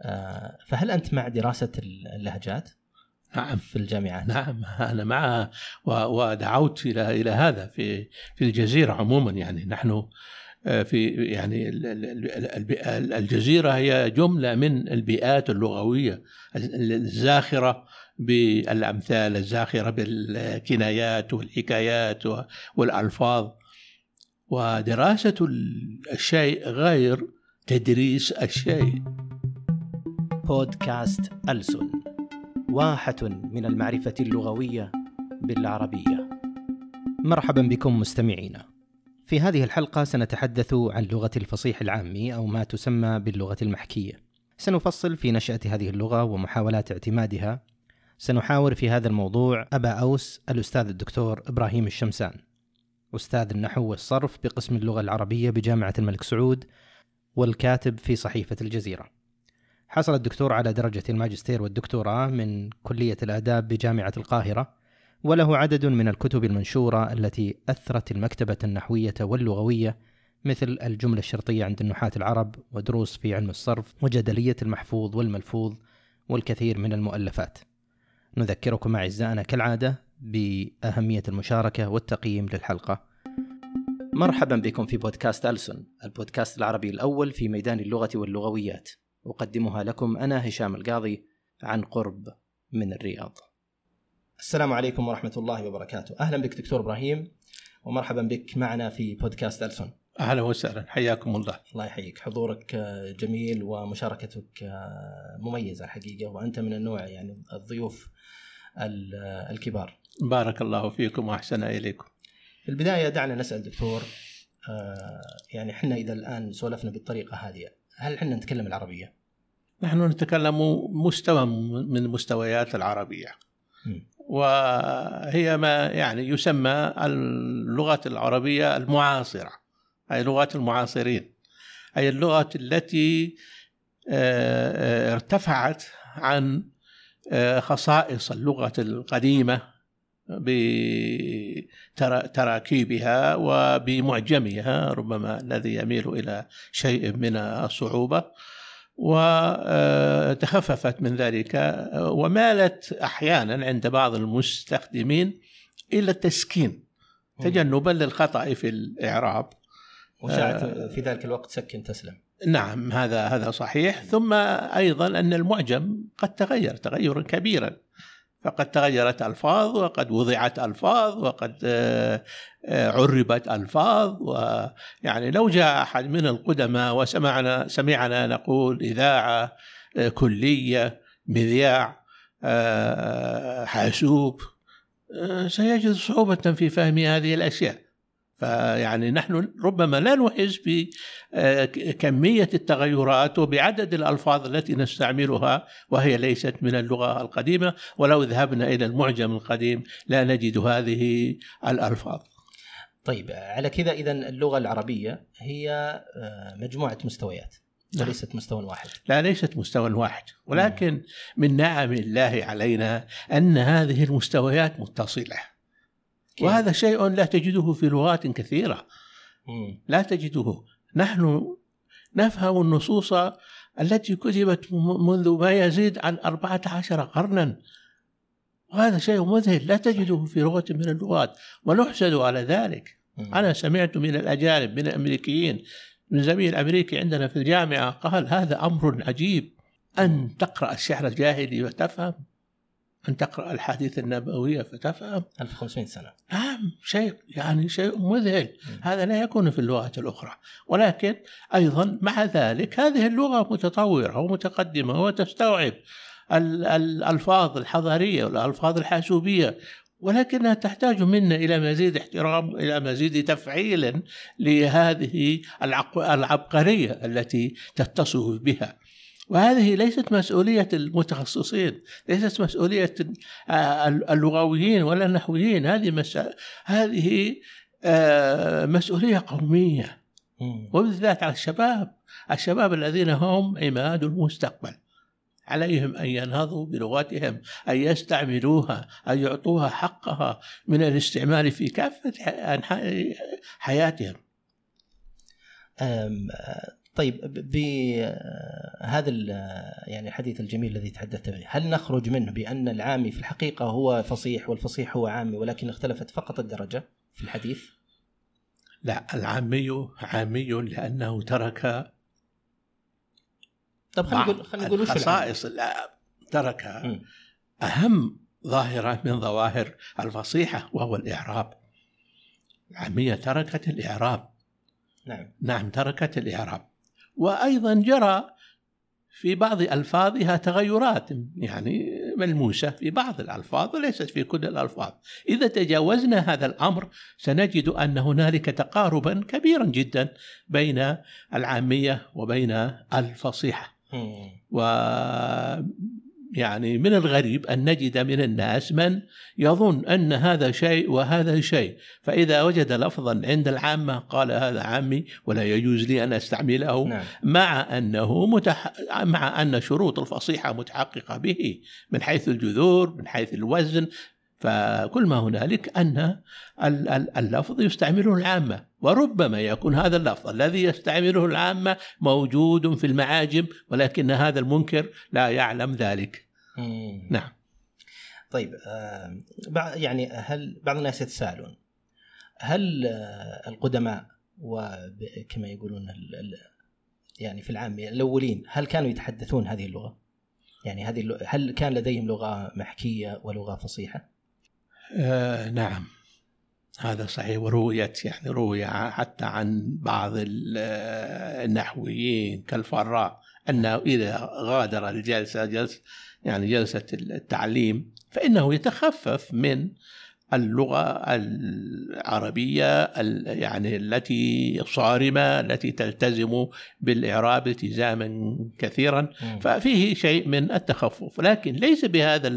آه، فهل أنت مع دراسة اللهجات؟ نعم. في الجامعات؟ نعم أنا معها ودعوت إلى إلى هذا في في الجزيرة عموما يعني. نحن آه، في يعني الجزيرة هي جملة من البيئات اللغوية الزاخرة بالأمثال الزاخرة بالكنايات والحكايات والألفاظ. ودراسة الشيء غير تدريس الشيء. بودكاست ألسن واحة من المعرفة اللغوية بالعربية. مرحبا بكم مستمعينا في هذه الحلقة سنتحدث عن لغة الفصيح العامي أو ما تسمى باللغة المحكية. سنفصل في نشأة هذه اللغة ومحاولات اعتمادها. سنحاور في هذا الموضوع أبا أوس الأستاذ الدكتور إبراهيم الشمسان. أستاذ النحو والصرف بقسم اللغة العربية بجامعة الملك سعود والكاتب في صحيفة الجزيرة. حصل الدكتور على درجة الماجستير والدكتوراه من كلية الآداب بجامعة القاهرة وله عدد من الكتب المنشورة التي أثرت المكتبة النحوية واللغوية مثل الجملة الشرطية عند النحاة العرب ودروس في علم الصرف وجدلية المحفوظ والملفوظ والكثير من المؤلفات. نذكركم أعزائنا كالعادة بأهمية المشاركة والتقييم للحلقة. مرحبا بكم في بودكاست ألسن البودكاست العربي الأول في ميدان اللغة واللغويات. أقدمها لكم أنا هشام القاضي عن قرب من الرياض. السلام عليكم ورحمة الله وبركاته. أهلا بك دكتور إبراهيم ومرحبا بك معنا في بودكاست ألسن. أهلا وسهلا. حياكم الله. الله يحييك. حضورك جميل ومشاركتك مميزة الحقيقة وأنت من النوع يعني الضيوف الكبار. بارك الله فيكم وأحسن إليكم. في البداية دعنا نسأل دكتور يعني إحنا إذا الآن سولفنا بالطريقة هذه. هل إحنا نتكلم العربية؟ نحن نتكلم مستوى من مستويات العربية م. وهي ما يعني يسمى اللغة العربية المعاصرة أي لغات المعاصرين أي اللغة التي ارتفعت عن خصائص اللغة القديمة بتراكيبها وبمعجمها ربما الذي يميل إلى شيء من الصعوبة. وتخففت من ذلك ومالت أحيانا عند بعض المستخدمين إلى التسكين تجنبا للخطأ في الإعراب. وشاعت في ذلك الوقت سكن تسلم. نعم هذا هذا صحيح. ثم أيضا أن المعجم قد تغير تغيرا كبيرا. فقد تغيرت ألفاظ وقد وضعت ألفاظ وقد عربت ألفاظ ويعني لو جاء أحد من القدماء وسمعنا سمعنا نقول إذاعة كلية مذياع حاسوب سيجد صعوبة في فهم هذه الأشياء. فيعني نحن ربما لا نحس بكمية التغيرات وبعدد الألفاظ التي نستعملها وهي ليست من اللغة القديمة ولو ذهبنا إلى المعجم القديم لا نجد هذه الألفاظ. طيب على كذا إذا اللغة العربية هي مجموعة مستويات وليست مستوى واحد. لا ليست مستوى واحد. ولكن من نعم الله علينا أن هذه المستويات متصلة؟ وهذا شيء لا تجده في لغات كثيرة. لا تجده. نحن نفهم النصوص التي كتبت منذ ما يزيد عن أربعة عشر قرنا. وهذا شيء مذهل. لا تجده في لغة من اللغات. ونحسد على ذلك. أنا سمعت من الأجانب من الأمريكيين من زميل أمريكي عندنا في الجامعة قال هذا أمر عجيب. أن تقرأ الشعر الجاهلي وتفهم. أن تقرأ الحديث النبوية فتفهم. 1500 سنة. نعم شيء يعني شيء مذهل. م. هذا لا يكون في اللغات الأخرى. ولكن أيضا مع ذلك هذه اللغة متطورة ومتقدمة وتستوعب الألفاظ الحضارية والألفاظ الحاسوبية. ولكنها تحتاج منا إلى مزيد احترام إلى مزيد تفعيل لهذه العبقرية التي تتصف بها. وهذه ليست مسؤولية المتخصصين ليست مسؤولية اللغويين ولا النحويين. هذه. هذه مسؤولية قومية. وبالذات على الشباب الشباب الذين هم عماد المستقبل. عليهم أن ينهضوا بلغتهم أن يستعملوها أن يعطوها حقها من الاستعمال في كافة أنحاء حياتهم. طيب بهذا يعني الحديث الجميل الذي تحدثت به. هل نخرج منه بأن العامي في الحقيقة هو فصيح والفصيح هو عامي ولكن اختلفت فقط الدرجة في الحديث؟ لا العامي عامي لأنه ترك طب خلينا نقول خلينا نقول الخصائص. ترك أهم ظاهرة من ظواهر الفصيحة وهو الإعراب. العامية تركت الإعراب. نعم. نعم تركت الإعراب. وأيضا جرى في بعض ألفاظها تغيرات يعني ملموسة في بعض الألفاظ وليست في كل الألفاظ. إذا تجاوزنا هذا الأمر سنجد أن هنالك تقاربا كبيرا جدا بين العامية وبين الفصيحة. و يعني من الغريب أن نجد من الناس من يظن أن هذا شيء وهذا شيء. فإذا وجد لفظا عند العامة قال هذا عامي ولا يجوز لي أن أستعمله نعم. مع أنه متح... مع أن شروط الفصيحة متحققة به من حيث الجذور من حيث الوزن. فكل ما هنالك أن اللفظ يستعمله العامة. وربما يكون هذا اللفظ الذي يستعمله العامة موجود في المعاجم ولكن هذا المنكر لا يعلم ذلك. نعم طيب آه يعني هل بعض الناس يتساءلون هل آه القدماء وكما يقولون يعني في العامية الأولين هل كانوا يتحدثون هذه اللغة؟ يعني هذه هل كان لديهم لغة محكية ولغة فصيحة؟ آه نعم هذا صحيح ورويت يعني روي حتى عن بعض النحويين كالفراء أنه إذا غادر الجلسة جلسه يعني جلسة التعليم فإنه يتخفف من اللغة العربية يعني التي صارمة التي تلتزم بالإعراب التزاما كثيرا ففيه شيء من التخفف. لكن ليس بهذا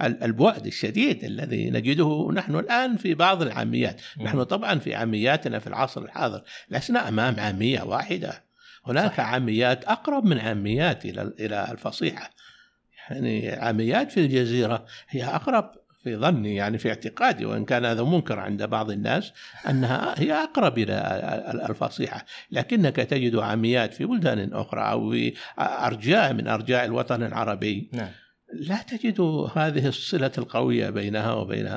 البعد الشديد الذي نجده نحن الآن في بعض العاميات. نحن طبعا في عامياتنا في العصر الحاضر لسنا أمام عامية واحدة. هناك صح. عاميات أقرب من عاميات إلى الفصيحة. يعني عاميات في الجزيرة هي أقرب في ظني يعني في اعتقادي وإن كان هذا منكر عند بعض الناس أنها هي أقرب إلى الفصيحة، لكنك تجد عاميات في بلدان أخرى أو في أرجاء من أرجاء الوطن العربي نعم. لا تجد هذه الصلة القوية بينها وبين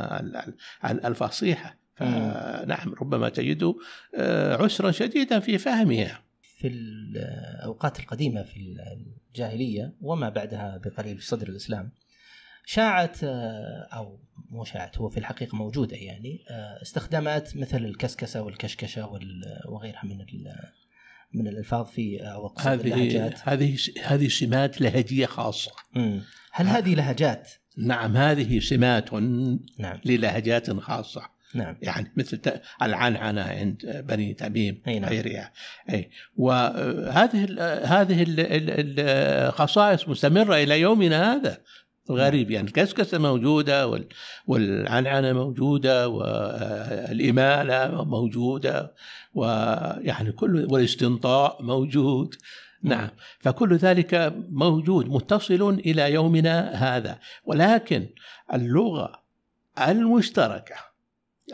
الفصيحة، فنعم ربما تجد آه، عسرا شديدا في فهمها. في الأوقات القديمة في الجاهليه وما بعدها بقليل في صدر الإسلام شاعت آه، أو مو شاعت هو في الحقيقة موجودة يعني آه، استخدامات مثل الكسكسة والكشكشة وغيرها من من الألفاظ في اوقات هذه هذه هذه سمات لهجية خاصة. هل هذه لهجات؟ نعم هذه سمات نعم. للهجات خاصة. نعم. يعني مثل العنعنه عند بني تميم نعم. غيرها أي. وهذه هذه الخصائص مستمرة إلى يومنا هذا غريب يعني الكسكسة موجودة والعنعنة موجودة والإمالة موجودة ويعني كل والاستنطاء موجود. نعم. فكل ذلك موجود متصل إلى يومنا هذا. ولكن اللغة المشتركة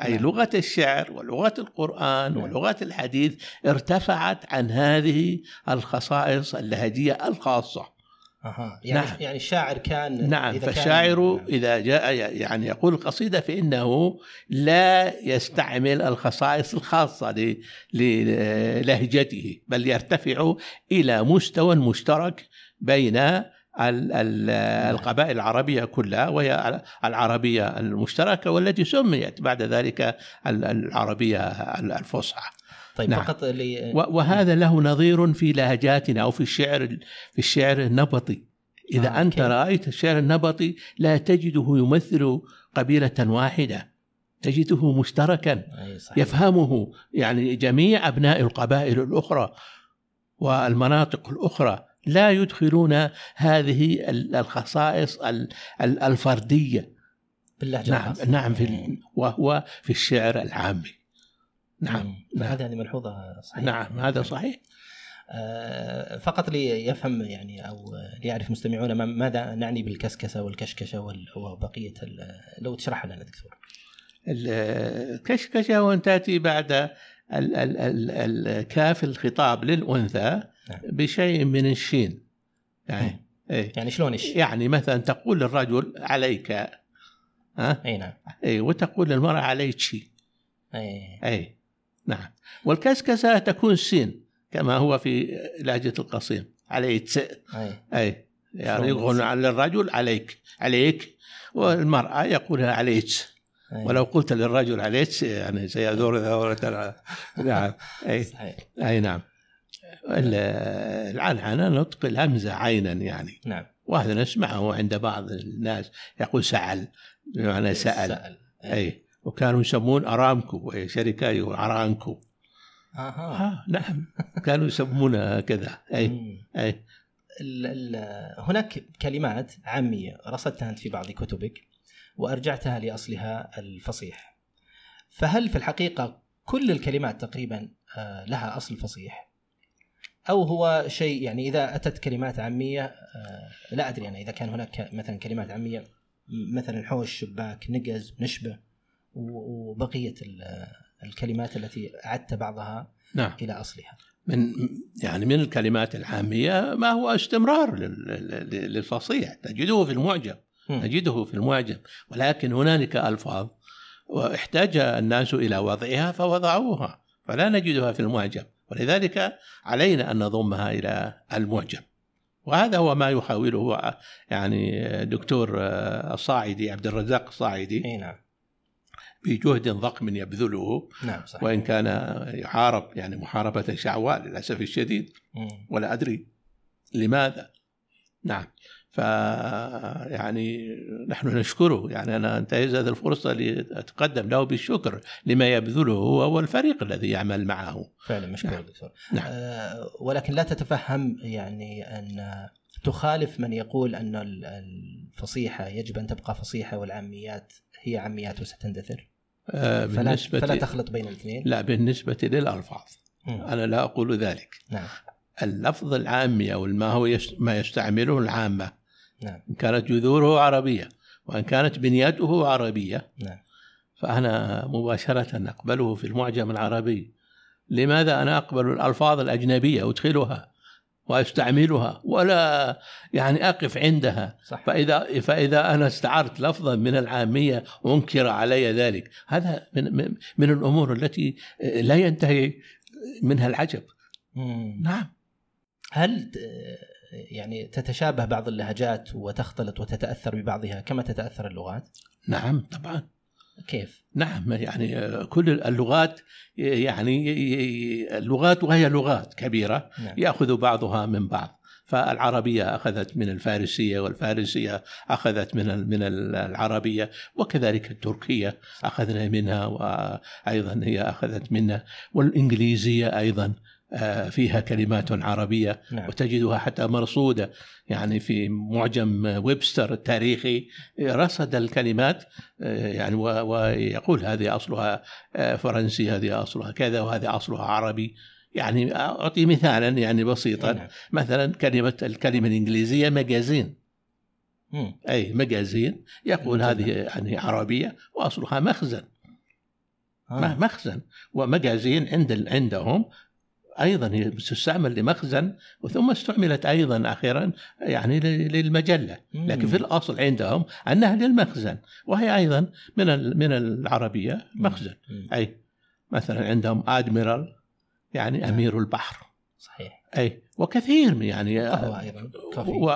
أي نعم. لغة الشعر ولغة القرآن نعم. ولغة الحديث ارتفعت عن هذه الخصائص اللهجية الخاصة أها يعني نعم. يعني الشاعر كان نعم إذا فالشاعر كان إذا جاء يعني يقول القصيدة فإنه لا يستعمل الخصائص الخاصة للهجته بل يرتفع إلى مستوى مشترك بين نعم. القبائل العربية كلها وهي العربية المشتركة والتي سميت بعد ذلك العربية الفصحى طيب نعم. فقط لي... وهذا له نظير في لهجاتنا أو في الشعر في الشعر النبطي إذا آه أنت كيف. رأيت الشعر النبطي لا تجده يمثل قبيلة واحدة تجده مشتركا صحيح. يفهمه يعني جميع أبناء القبائل الأخرى والمناطق الأخرى لا يدخلون هذه الخصائص الفردية. باللهجة نعم نعم في وهو في الشعر العامي. نعم, نعم. هذه ملحوظة صحيحة. نعم هذا صحيح. آه، فقط ليفهم يعني أو ليعرف مستمعونا ماذا نعني بالكسكسة والكشكشة وبقية لو تشرحها لنا دكتور. الكشكشه وأن تأتي بعد الكاف الخطاب للأنثى. نعم. بشيء من الشين. يعني اي يعني شلون الشيء؟ يعني مثلا تقول للرجل عليك ها؟ إي نعم. اي وتقول للمرأة عليك إي. إي. نعم. والكسكسة تكون سين كما هو في لهجة القصيم. عليك إي. إي. يعني يقول على الرجل عليك. عليك. والمرأة يقولها عليك أي. ولو قلت للرجل عليك يعني سيدور دورة نعم. إي. صحيح. إي نعم. ال- العنعنه نطق الهمزة عينا يعني. نعم. وهذا نسمعه عند بعض الناس يقول سعل بمعنى سأل. سأل. أي. وكانوا يسمون شركة يقول ارامكو أها. آه نعم. كانوا يسمونها كذا. أي. مم. أي. ال ال هناك كلمات عامية رصدتها أنت في بعض كتبك وأرجعتها لأصلها الفصيح. فهل في الحقيقة كل الكلمات تقريبا آه، لها أصل فصيح؟ أو هو شيء يعني إذا أتت كلمات عامية آه، لا أدري أنا إذا كان هناك مثلا كلمات عامية م- مثلا حوش شباك نقز نشبة و- وبقية ال- الكلمات التي أعدت بعضها نعم. إلى أصلها. من يعني من الكلمات العامية ما هو استمرار لل- لل- للفصيح. تجده في المعجم. مم. نجده في المعجم. ولكن هنالك ألفاظ واحتاج الناس إلى وضعها فوضعوها. فلا نجدها في المعجم. ولذلك علينا أن نضمها إلى المعجم. وهذا هو ما يحاوله يعني دكتور الصاعدي عبد الرزاق الصاعدي أي نعم. بجهد ضخم يبذله نعم صحيح. وإن كان يحارب يعني محاربة شعواء للأسف الشديد مم. ولا أدري لماذا. نعم. ف يعني نحن نشكره يعني أنا أنتهز هذه الفرصة لأتقدم له بالشكر لما يبذله هو والفريق الذي يعمل معه فعلا مشكور نعم. دكتور نعم. آه ولكن لا تتفهم يعني أن تخالف من يقول أن ال- الفصيحة يجب أن تبقى فصيحة والعاميات هي عاميات وستندثر آه، فلا, فلا تخلط بين الاثنين لا بالنسبة للألفاظ مم. أنا لا أقول ذلك نعم اللفظ العامي أو ما هو. ما يستعمله العامة نعم. إن كانت جذوره عربية وإن كانت بنيته عربية نعم. فأنا مباشرة أقبله في المعجم العربي. لماذا أنا أقبل الألفاظ الأجنبية؟ أدخلها وأستعملها ولا يعني أقف عندها. صح. فإذا فإذا أنا استعرت لفظا من العامية أنكر علي ذلك. هذا من من, من الأمور التي لا ينتهي منها العجب. مم. نعم. هل يعني تتشابه بعض اللهجات وتختلط وتتأثر ببعضها كما تتأثر اللغات؟ نعم طبعا كيف؟ نعم يعني آه، كل اللغات يعني اللغات وهي لغات كبيرة نعم يأخذ بعضها من بعض فالعربية أخذت من الفارسية والفارسية أخذت من من ال- العربية وكذلك التركية أخذنا منها وأيضا هي أخذت منا والإنجليزية أيضا آه، فيها كلمات عربية نعم وتجدها حتى مرصودة يعني في معجم ويبستر التاريخي رصد الكلمات آه، يعني ويقول هذه أصلها آه، فرنسي هذه أصلها كذا وهذه أصلها عربي يعني أعطي مثالا يعني بسيطا نعم. مثلا كلمة الكلمة الإنجليزية مجازين مم. أي مجازين يقول. هذه يعني عربية وأصلها مخزن آه. مخزن ومجازين عند عندهم أيضا هي تستعمل لمخزن وثم استعملت أيضا أخيرا يعني للمجلة. لكن في الأصل عندهم أنها للمخزن وهي أيضا من من العربية مخزن. أي مثلا عندهم أدميرال يعني نعم. أمير البحر. صحيح. أي وكثير من يعني قهوة أيضا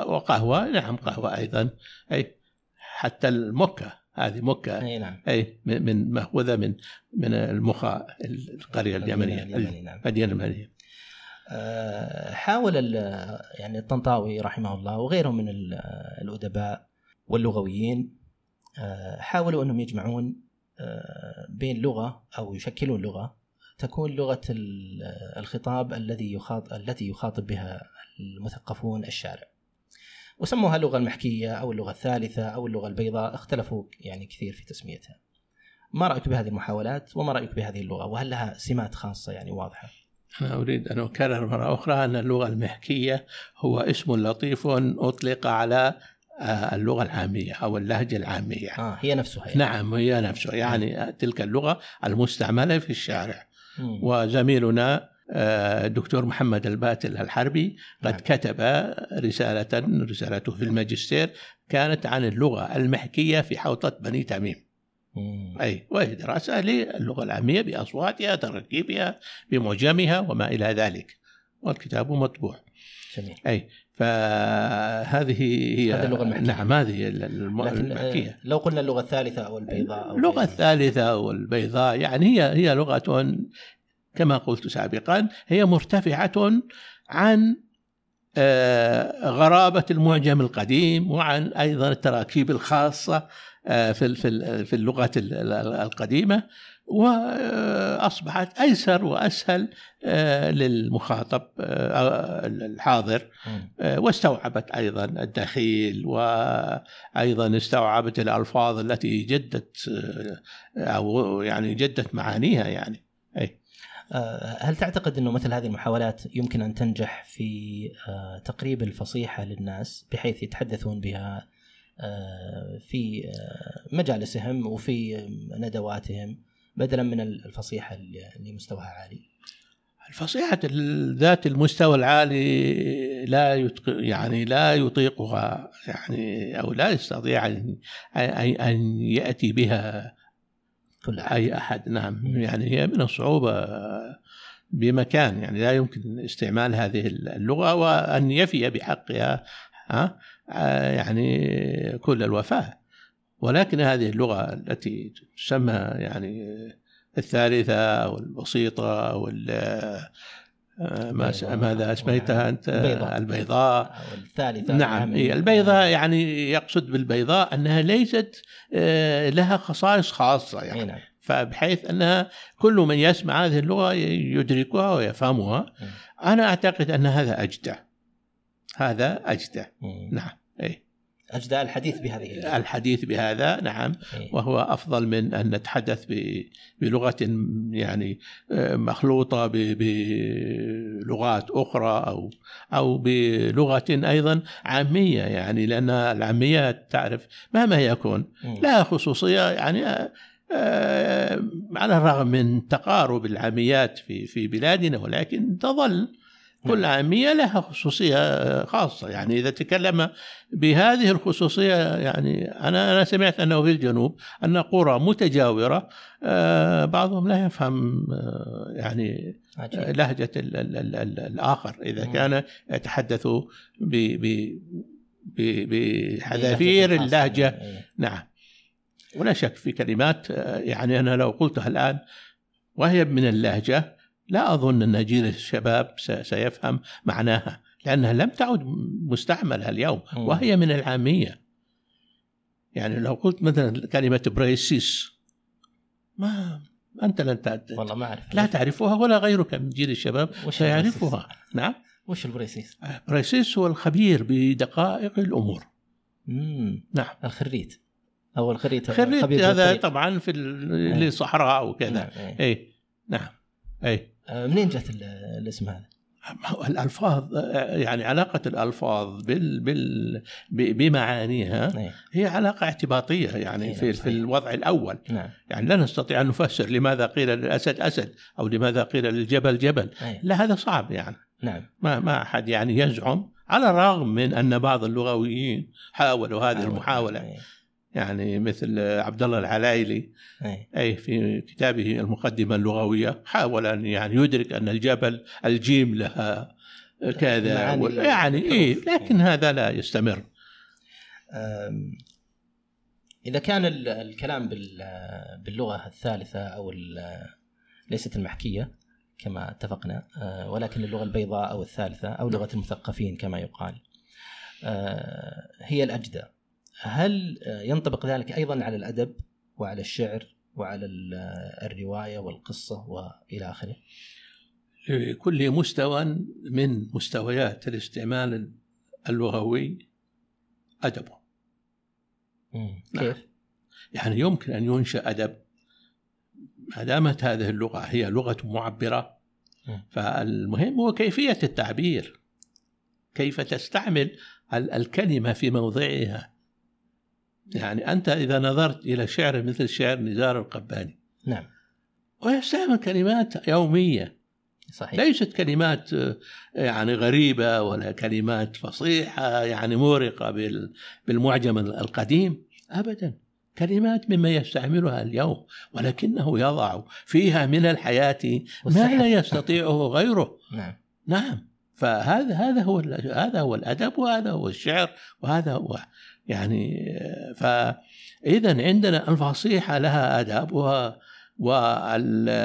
وقهوة نعم قهوة أيضا. أي حتى المكه هذه مكه أي نعم. أي من من- مأخوذة من من المخا القرية اليمنية. اليمني نعم. المدينة اليمنية. آه، حاول يعني الطنطاوي رحمه الله وغيره من ال- الأدباء واللغويين آه، حاولوا أنهم يجمعون آه، بين لغة أو يشكلون لغة تكون لغة ال- الخطاب الذي يخاطب التي يخاطب بها المثقفون الشارع. وسموها اللغة المحكية أو اللغة الثالثة أو اللغة البيضاء اختلفوا يعني كثير في تسميتها. ما رأيك بهذه المحاولات وما رأيك بهذه اللغة وهل لها سمات خاصة يعني واضحة؟ أنا أريد أن أكرر مرة أخرى أن اللغة المحكية هو اسم لطيف أطلق على آه، اللغة العامية أو اللهجة العامية آه هي نفسها يعني. نعم هي نفسها يعني تلك اللغة المستعملة في الشارع مم. وزميلنا آه، الدكتور محمد الباتل الحربي قد نعم. كتب رسالة رسالته في الماجستير كانت عن اللغة المحكية في حوطة بني تميم مم. أي وهي دراسة للغة العامية بأصواتها تركيبها بمعجمها وما إلى ذلك والكتاب مطبوع جميل أي فهذه هي هذه اللغة المحكية. نعم هذه لكن المحكية آه، لو قلنا اللغة الثالثة أو البيضاء أو اللغة. الثالثة والبيضاء يعني هي هي لغة كما قلت سابقا هي مرتفعة عن آه، غرابة المعجم القديم وعن أيضا التراكيب الخاصة آه، في ال- في في اللغة ال- ال- القديمة وأصبحت أيسر وأسهل آه، للمخاطب آه، الحاضر. آه، واستوعبت أيضا الدخيل وأيضا استوعبت الألفاظ التي جدت آه، أو يعني جدت معانيها يعني. آه، هل تعتقد إنه مثل هذه المحاولات يمكن أن تنجح في آه، تقريب الفصيحة للناس بحيث يتحدثون بها آه، في آه، مجالسهم وفي آه، ندواتهم بدلا من الفصيحة اللي مستواها عالي؟ الفصيحة ذات المستوى العالي لا يتق... يعني لا يطيقها يعني أو لا يستطيع أن أن- أن يأتي بها كل أحد. أي أحد نعم يعني هي من الصعوبة بمكان يعني لا يمكن استعمال هذه اللغة وأن يفي بحقها ها آه، يعني كل الوفاء ولكن هذه اللغة التي تسمى يعني الثالثة أو البسيطة أو ال- آه، ما. ماذا أسميتها أنت؟ البيضاء. البيضاء. أو الثالثة نعم البيضاء يعني يقصد بالبيضاء أنها ليست آه، لها خصائص خاصة يعني. نعم. فبحيث أنها كل من يسمع هذه اللغة يدركها ويفهمها. مم. أنا أعتقد أن هذا اجدى هذا اجدى. نعم اي أجداء الحديث بهذه اللغة. الحديث بهذا نعم إيه. وهو أفضل من أن نتحدث بلغة يعني آه، مخلوطة ب- بلغات أخرى أو أو بلغة أيضا عامية يعني لأن العاميه تعرف مهما يكون. لها خصوصية يعني آه، آه، على الرغم من تقارب العاميات في في بلادنا ولكن تظل كل نعم. عامية لها خصوصية خاصة يعني إذا تكلم بهذه الخصوصية يعني أنا أنا سمعت أنه في الجنوب أن قرى متجاورة آه، بعضهم لا يفهم آه، يعني عجيب. لهجة ال ال ال ال الآخر إذا مم. كان يتحدث بحذافير. اللهجة إيه. نعم ولا شك في كلمات آه، يعني أنا لو قلتها الآن وهي من اللهجة لا أظن أن جيل الشباب سيفهم معناها لأنها لم تعد مستعملة اليوم مم. وهي من العامية يعني لو قلت مثلا كلمة بريسيس ما أنت لن تع- والله ما أعرف لا تعرفها ولا غيرك من جيل الشباب وش سيعرفها نعم وش البريسيس؟ بريسيس هو الخبير بدقائق الأمور امم نعم الخريت أو الخريت خريت خبير هذا. طبعا في ال- إيه. الصحراء وكذا نعم. إيه. اي نعم آه، منين جت ال- الاسم هذا؟ الألفاظ يعني علاقة الألفاظ بال بال بمعانيها إيه. هي علاقة اعتباطية يعني إيه، في في. الوضع الأول نعم يعني لا نستطيع أن نفسر لماذا قيل للأسد أسد أو لماذا قيل للجبل جبل إيه. لا هذا صعب يعني نعم ما ما أحد يعني يزعم على الرغم من أن بعض اللغويين حاولوا هذه حاول. المحاولة. يعني مثل عبد الله العلايلي إيه. أي في كتابه المقدمة اللغوية حاول أن يعني يدرك أن الجبل الجيم لها كذا يعني إيه الحروف. لكن هذا لا يستمر إذا كان ال- الكلام بال- باللغة الثالثة أو ال- ليست المحكية كما اتفقنا أه، ولكن اللغة البيضاء أو الثالثة أو لغة المثقفين كما يقال أه، هي الأجدى هل أه، ينطبق ذلك أيضا على الأدب وعلى الشعر وعلى ال- الرواية والقصة وإلى آخره كل مستوى من مستويات الاستعمال اللغوي أدبه مم. نعم. كيف؟ يعني يمكن أن ينشأ أدب ما دامت هذه اللغة هي لغة معبرة مم. فالمهم هو كيفية التعبير كيف تستعمل ال- الكلمة في موضعها يعني أنت إذا نظرت إلى شعر مثل شعر نزار القباني. نعم. ويستعمل كلمات يومية. صحيح. ليست كلمات يعني غريبة ولا كلمات فصيحة يعني مورقة بالمعجم القديم. أبدا. كلمات مما يستعملها اليوم ولكنه يضع فيها من الحياة ما لا يستطيعه غيره. نعم. نعم. فهذا هذا هو هذا هو الأدب وهذا هو الشعر وهذا هو يعني فاذا عندنا الفصيحة لها ادابها واللغة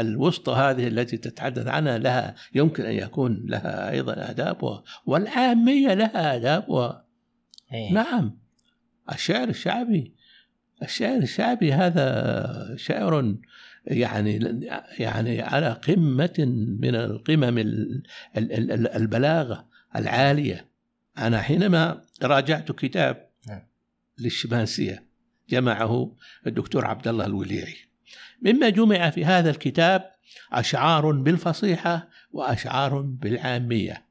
الوسطى هذه التي تتحدث عنها لها يمكن أن يكون لها أيضا ادابها والعامية لها ادابها أيه. نعم الشعر الشعبي الشعر الشعبي هذا شعر يعني يعني على قمة من القمم البلاغة العالية أنا حينما راجعت كتاب نعم. للشماسية جمعه الدكتور عبد الله الوليعي مما جمع في هذا الكتاب أشعار بالفصيحة وأشعار بالعامية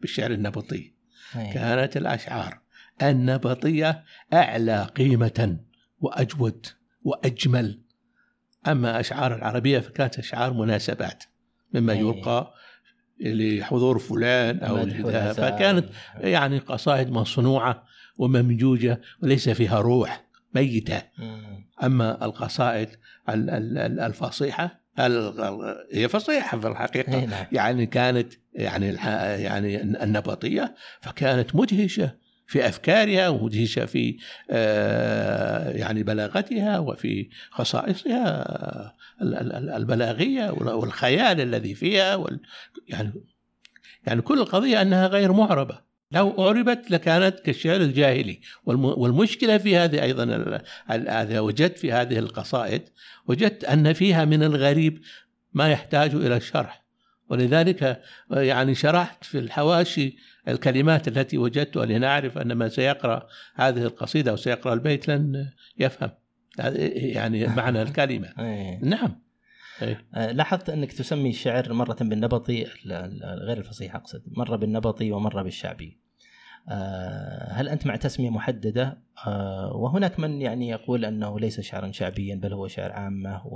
بالشعر النبطي أيه. كانت الأشعار النبطية أعلى قيمة وأجود وأجمل أما أشعار العربية فكانت أشعار مناسبات مما يلقى لحضور فلان أو فكانت يعني قصائد مصنوعة وممجوجة وليس فيها روح ميتة. أما القصائد الفصيحة هي فصيحة في الحقيقة. نعم. يعني كانت يعني يعني النبطية فكانت مدهشة في أفكارها ومدهشه في آه، يعني بلاغتها وفي خصائصها. البلاغية والخيال الذي فيها يعني يعني كل القضية أنها غير معربة. لو أعربت لكانت كالشعر الجاهلي. والمشكلة في هذه أيضا هذا وجدت في هذه القصائد وجدت أن فيها من الغريب ما يحتاج إلى الشرح ولذلك يعني شرحت في الحواشي الكلمات التي وجدتها لنعرف أن من سيقرأ هذه القصيدة أو سيقرأ البيت لن يفهم. يعني معنى الكلمة. إيه. نعم. أيه. لاحظت أنك تسمي الشعر مرة بالنبطي غير الفصيح أقصد مرة بالنبطي ومرة بالشعبي. آه، هل أنت مع تسمية محددة؟ آه، وهناك من يعني يقول أنه ليس شعرا شعبيا بل هو شعر عامة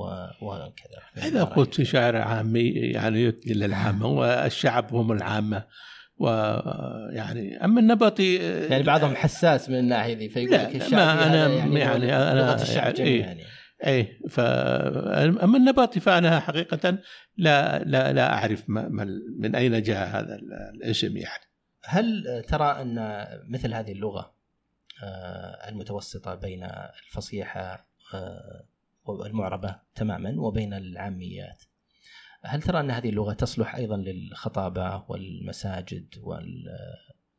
وكذا. إذا قلت شعر عامي يعني للعامه والشعب هم العامة. ويعني أما النبطي يعني بعضهم حساس من الناحية ذي فيقول لك الشعبي ما أنا يعني, يعني أنا الشعب إيه يعني. اي ف أما النبطي فأنا حقيقة لا لا لا أعرف ما من أين جاء هذا الاسم يعني. هل ترى أن مثل هذه اللغة آه، المتوسطة بين الفصيحة آه، والمعربة تماما وبين العاميات؟ هل ترى أن هذه اللغة تصلح أيضا للخطابة والمساجد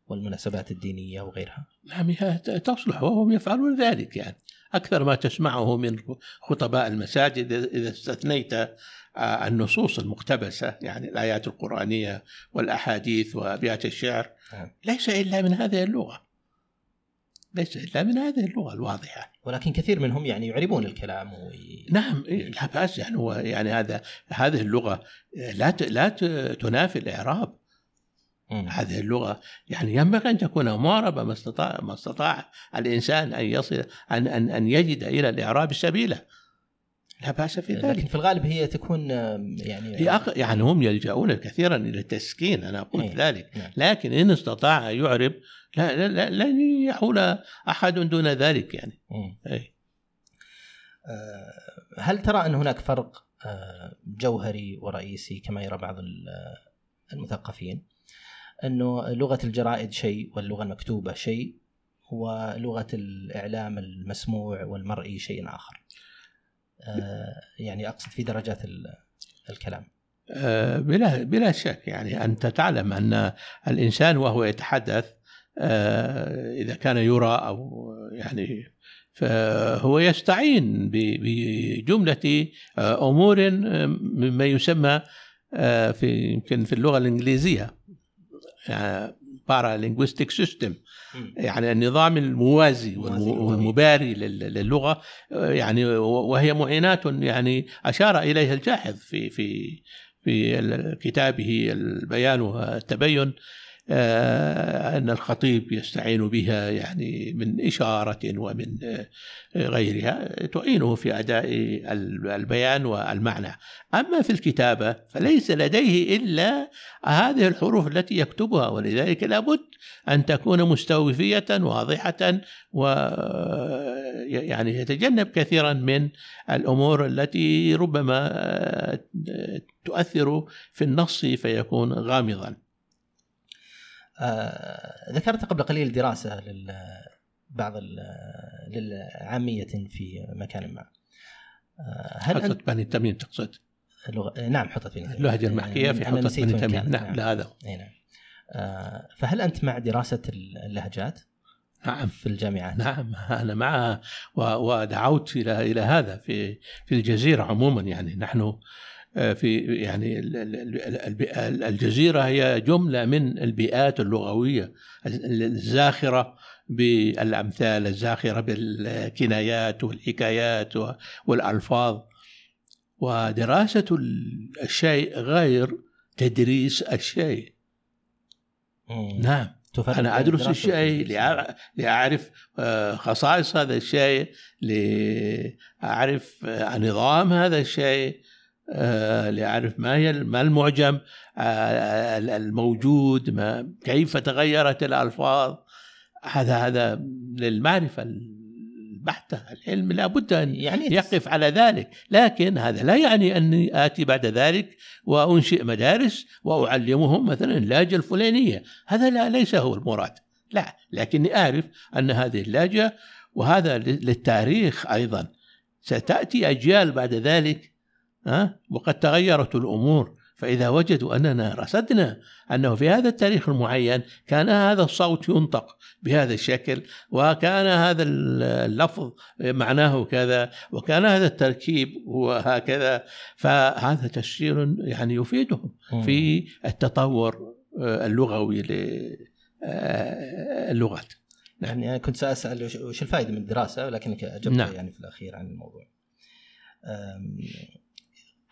والمناسبات الدينية وغيرها؟ نعم تصلح وهم يفعلون ذلك يعني أكثر ما تسمعه من خطباء المساجد إذا استثنيت آه، النصوص المقتبسة يعني الآيات القرآنية والأحاديث وأبيات الشعر نعم. ليس إلا من هذه اللغة ليس الا من هذه اللغة الواضحة ولكن كثير منهم يعني يعربون الكلام وي... نعم لا بأس يعني هو يعني هذا هذه اللغة لا لا تنافي الإعراب م. هذه اللغة يعني ينبغي أن تكون معربة ما استطاع ما استطاع الإنسان أن يصل أن أن أن يجد إلى الإعراب سبيلا لا بأس في ذلك لكن في الغالب هي تكون يعني هي أق... يعني هم يلجؤون كثيرا إلى التسكين أنا قلت إيه. ذلك نعم. لكن إن استطاع يعرب لا لا لن يحول أحد دون ذلك يعني. أي. آه، هل ترى أن هناك فرق آه، جوهري ورئيسي كما يرى بعض المثقفين؟ أنه لغة الجرائد شيء واللغة المكتوبة شيء ولغة الإعلام المسموع والمرئي شيء آخر. آه، يعني أقصد في درجات الكلام. بلا بلا شك يعني. أنت تعلم أن الإنسان وهو يتحدث آه، إذا كان يرى أو يعني فهو يستعين بجملة آه، أمور آه، مما يسمى في يمكن في اللغة الإنجليزية paralinguistic system يعني النظام الموازي والمباري للغة يعني وهي معينات يعني أشار إليها الجاحظ في في في كتابه البيان والتبين. أن الخطيب يستعين بها يعني من إشارة ومن آه، غيرها تعينه في أداء البيان والمعنى. أما في الكتابة فليس لديه إلا هذه الحروف التي يكتبها ولذلك لابد أن تكون مستوفية واضحة و يعني يتجنب كثيرا من الأمور التي ربما تؤثر في النص فيكون غامضا. آه ذكرت قبل قليل دراسة لل بعض للعامية في مكان ما. آه هل حطت بني تميم تقصد؟ اللغة نعم حطت بني تميم. اللهجة المحكية في حطت بني تميم. نعم, نعم. لا هذا نعم. آه فهل أنت مع دراسة اللهجات؟ نعم. في الجامعات؟ نعم أنا معها ودعوت إلى إلى هذا في في الجزيرة عموما. يعني نحن آه، في يعني الجزيرة هي جملة من البيئات اللغوية الزاخرة بالأمثال الزاخرة بالكنايات والحكايات والألفاظ. ودراسة الشيء غير تدريس الشيء. نعم. أنا أدرس الشيء لأعرف آه، خصائص هذا الشيء لأعرف آه، نظام هذا الشيء آه، لاعرف ما هي ما المعجم الموجود ما كيف تغيرت الألفاظ. هذا هذا للمعرفة بحتة العلم لابد أن يعني يقف على ذلك. لكن هذا لا يعني أني آتي بعد ذلك وأنشئ مدارس وأعلمهم مثلا اللهجة الفلانية. هذا لا ليس هو المراد. لا لكني أعرف أن هذه اللهجة وهذا للتاريخ أيضا. ستأتي أجيال بعد ذلك وقد تغيرت الأمور. فإذا وجدوا أننا رصدنا أنه في هذا التاريخ المعين كان هذا الصوت ينطق بهذا الشكل وكان هذا اللفظ معناه كذا وكان هذا التركيب هو هكذا. فهذا تفسير يعني يفيدهم في التطور اللغوي للغات نعم. يعني كنت سأسأل وش الفائدة من الدراسة؟ ولكنك أجبت نعم. يعني في الأخير عن الموضوع.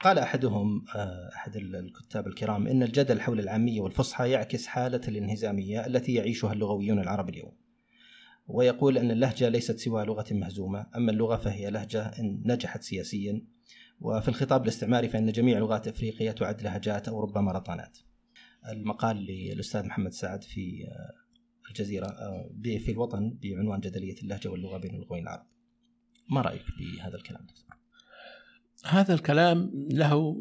قال أحدهم آه، أحد الكتاب الكرام إن الجدل حول العامية والفصحى يعكس حالة الانهزامية التي يعيشها اللغويون العرب اليوم. ويقول إن اللهجة ليست سوى لغة مهزومة، أما اللغة فهي لهجة إن نجحت سياسيا. وفي الخطاب الاستعماري فإن جميع لغات إفريقيا تعد لهجات أو ربما رطانات. المقال للأستاذ محمد سعد في آه، الجزيرة آه، في الوطن بعنوان جدلية اللهجة واللغة بين اللغويين العرب. ما رأيك بهذا الكلام دكتور؟ هذا الكلام له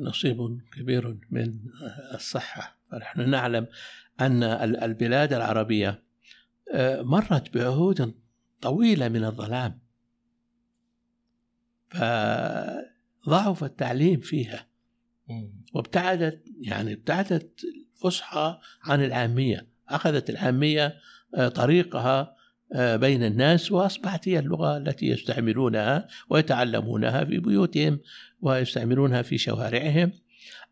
نصيب كبير من الصحة. فنحن نعلم أن البلاد العربية آه، مرت بعهود طويلة من الظلام. فضعف التعليم فيها. وابتعدت يعني ابتعدت الفصحى عن العامية. أخذت العامية آه، طريقها آه، بين الناس وأصبحت هي اللغة التي يستعملونها ويتعلمونها في بيوتهم ويستعملونها في شوارعهم.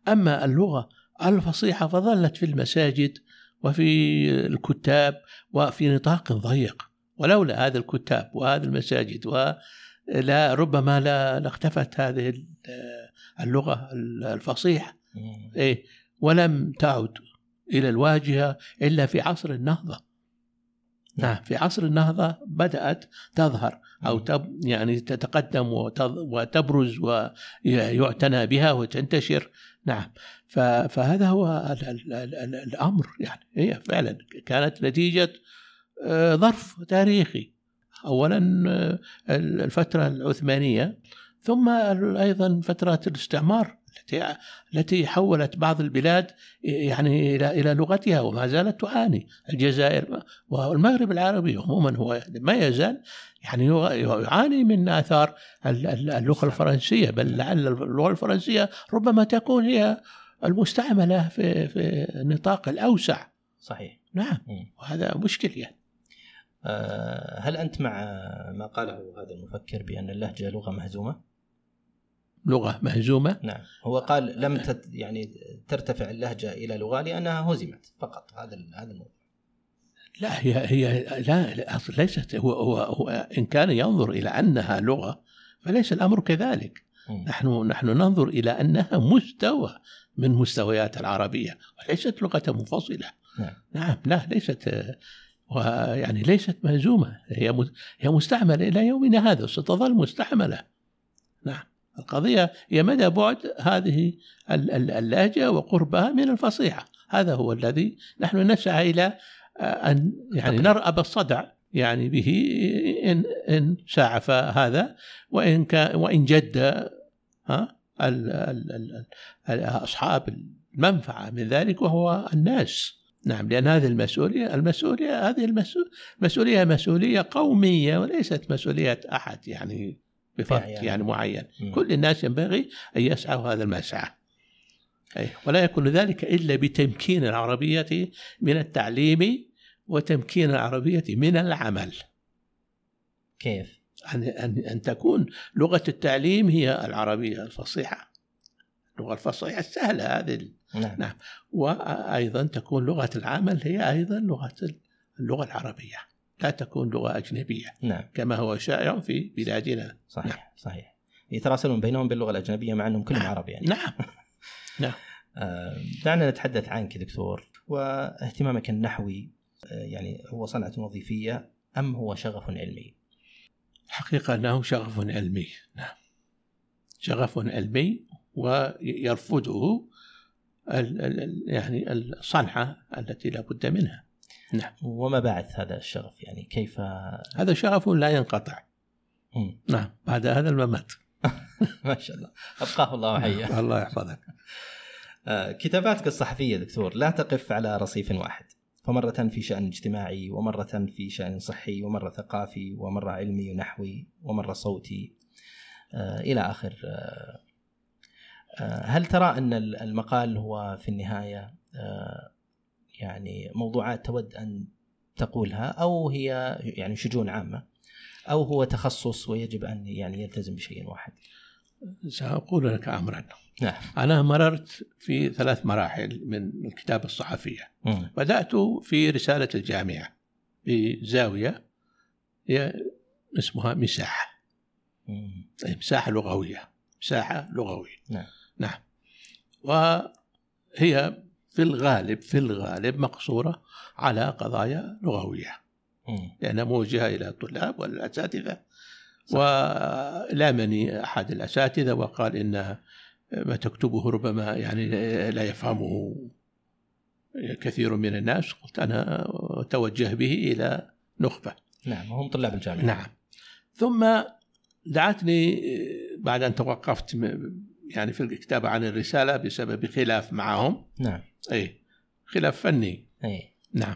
أما اللغة الفصيحة فظلت في المساجد وفي الكتاب وفي نطاق ضيق. ولولا هذا الكتاب وهذه المساجد ولا ربما لا لاختفت هذه اللغة الفصيحة. إيه ولم تعد إلى الواجهة إلا في عصر النهضة. نعم. في عصر النهضة بدأت تظهر أو تب يعني تتقدم وتبرز ويعتنى بها وتنتشر. نعم. فهذا هو الأمر يعني. هي فعلا كانت نتيجة آه، ظرف تاريخي. أولا آه، الفترة العثمانية ثم أيضا فترة الاستعمار. التي التي حولت بعض البلاد يعني إلى إلى لغتها وما زالت تعاني. الجزائر والمغرب العربي عموما هو ما يزال يعني يعاني من آثار اللغة الفرنسية بل لعل اللغة الفرنسية ربما تكون هي المستعملة في في النطاق الأوسع. صحيح. نعم. وهذا مشكل يعني. آه، هل أنت مع ما قاله هذا المفكر بأن اللهجة لغة مهزومة؟ لغة مهزومة. نعم. هو قال لم تت يعني ترتفع اللهجة إلى لغة لأنها هزمت فقط. هذا هذا الموضوع. لا هي هي لا ليست هو هو, هو إن كان ينظر إلى أنها لغة فليس الأمر كذلك. م. نحن نحن ننظر إلى أنها مستوى من مستويات العربية وليست لغة منفصلة. نعم. نعم لا ليست ويعني ليست مهزومة. هي هي مستعملة إلى يومنا هذا ستظل مستعملة. نعم. القضية هي مدى بعد هذه ال- ال- اللهجة وقربها من الفصيحة. هذا هو الذي نحن نسعى إلى آه، أن يعني. نرأب الصدع يعني به إن إن ساعف هذا وإن كان وإن جد ها ال- ال- ال- ال- أصحاب المنفعة من ذلك وهو الناس. نعم لأن هذه المسؤولية المسؤولية هذه المسؤولية مسؤولية مسؤولية قومية وليست مسؤولية أحد يعني. بفرد يعني. يعني معين مم. كل الناس ينبغي أن يسعوا هذا المسعى أي ولا يكون ذلك إلا بتمكين العربية من التعليم وتمكين العربية من العمل كيف؟ أن أن أن تكون لغة التعليم هي العربية الفصيحة اللغة الفصيحة السهلة هذه نعم نعم. وأيضا تكون لغة العمل هي أيضا لغة اللغة العربية لا تكون لغة أجنبية نعم. كما هو شائع في بلادنا. صحيح صحيح. يتراسلون بينهم باللغة الأجنبية مع أنهم كلهم نعم. عرب يعني. نعم. آه، دعنا نتحدث عنك دكتور واهتمامك النحوي آه، يعني هو صنعة وظيفية أم هو شغف علمي؟ حقيقة أنه شغف علمي. نعم. شغف علمي ويرفضه ال- ال- ال- يعني الصنعة التي لا بد منها. نعم. وما بعث هذا الشغف؟ يعني كيف؟ هذا شغف لا ينقطع. مم. نعم. بعد هذا الممات. ما شاء الله. أبقاه الله وحيه. الله يحفظك. آه، كتاباتك الصحفية دكتور لا تقف على رصيف واحد. فمرة في شأن اجتماعي ومرة في شأن صحي ومرة ثقافي ومرة علمي ونحوي ومرة صوتي. آه، إلى آخر. آه، هل ترى أن المقال هو في النهاية يعني موضوعات تود أن تقولها أو هي يعني شجون عامة أو هو تخصص ويجب أن يعني يلتزم بشيء واحد. سأقول لك أمرا. نعم. أنا مررت في ثلاث مراحل من الكتابة الصحفية. مم. بدأت في رسالة الجامعة بزاوية هي اسمها مساحة. مم. أي مساحة لغوية. مساحة لغوية. نعم. نعم. وهي في الغالب في الغالب مقصورة على قضايا لغوية. لأنها موجهة إلى الطلاب والأساتذة. ولامني أحد الأساتذة وقال إن ما تكتبه ربما يعني لا يفهمه كثير من الناس. قلت أنا أتوجه به إلى نخبة. نعم وهم طلاب الجامعة. نعم. ثم دعتني بعد أن توقفت يعني في الكتابة عن الرسالة بسبب خلاف معهم. نعم. أي خلاف فني. اي نعم.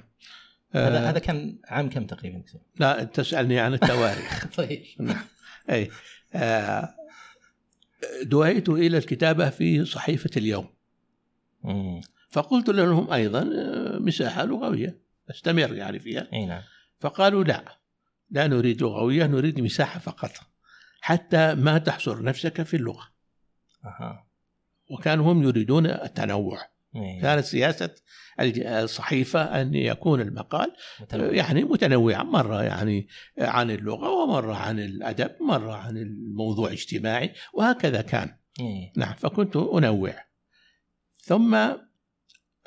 هذا آه، هذا كان عام كم تقريبا؟ لا تسألني عن التواريخ. طيب. نعم. اي آه، دعيت إلى الكتابة في صحيفة اليوم. مم. فقلت لهم أيضا آه، مساحة لغوية. أستمر يعني فيها. إي نعم. فقالوا لا لا نريد لغوية نريد مساحة فقط. حتى ما تحصر نفسك في اللغة. وكانوا هم يريدون التنوع إيه. كانت سياسة الج- الصحيفة أن يكون المقال متنوع. يعني متنوعة مرة يعني عن اللغة ومرة عن الأدب مرة عن الموضوع اجتماعي وهكذا كان إيه. نعم فكنت أنوع ثم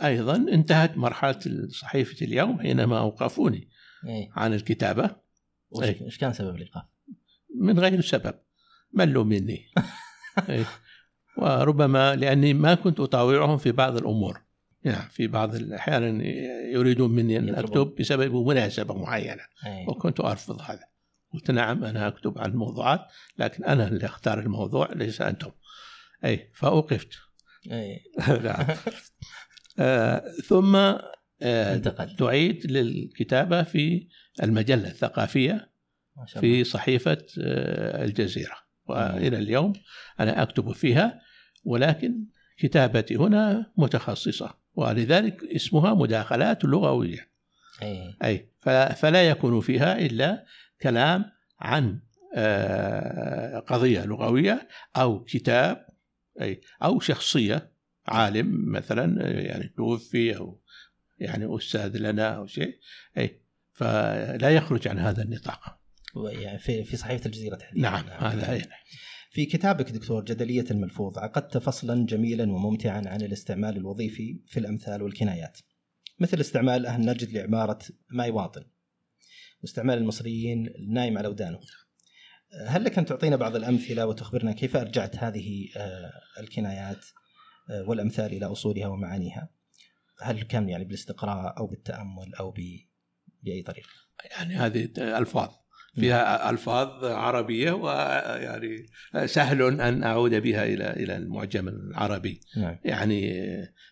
أيضا انتهت مرحلة صحيفة اليوم حينما أوقفوني إيه. عن الكتابة وش كان سبب الإيقاف؟ من غير سبب ملوا مني. وربما لأني ما كنت أطاوعهم في بعض الأمور. يعني في بعض الأحيان يريدون مني أن. أكتب بسبب مناسبة معينة. وكنت أرفض هذا. قلت نعم أنا أكتب عن الموضوعات لكن أنا اللي أختار الموضوع ليس أنتم. أي فأوقفت إيه. نعم. آه ثم آه دعيت للكتابة في المجلة الثقافية في صحيفة آه الجزيرة. وإلى اليوم أنا أكتب فيها ولكن كتابتي هنا متخصصة ولذلك اسمها مداخلات لغوية. إيه. أي فلا, يكون فيها إلا كلام عن آه، قضية لغوية أو كتاب أي أو شخصية عالم مثلا يعني توفي أو يعني أستاذ لنا أو شيء أي فلا يخرج عن هذا النطاق. يعني في في صحيفة الجزيرة تحديدا. نعم هذا أي. في كتابك دكتور جدلية الملفوظ عقدت فصلا جميلا وممتعا عن الاستعمال الوظيفي في الأمثال والكنايات. مثل استعمال أهل نجد لعبارة ما يواطن واستعمال المصريين النايم على ودانه. هل لك أن تعطينا بعض الأمثلة وتخبرنا كيف أرجعت هذه آه، الكنايات آه، والأمثال إلى أصولها ومعانيها؟ هل كان يعني بالاستقراء أو بالتأمل أو بأي طريقة؟ يعني هذه ألفاظ. فيها ألفاظ عربية ويعني سهل أن أعود بها إلى إلى المعجم العربي. نعم. يعني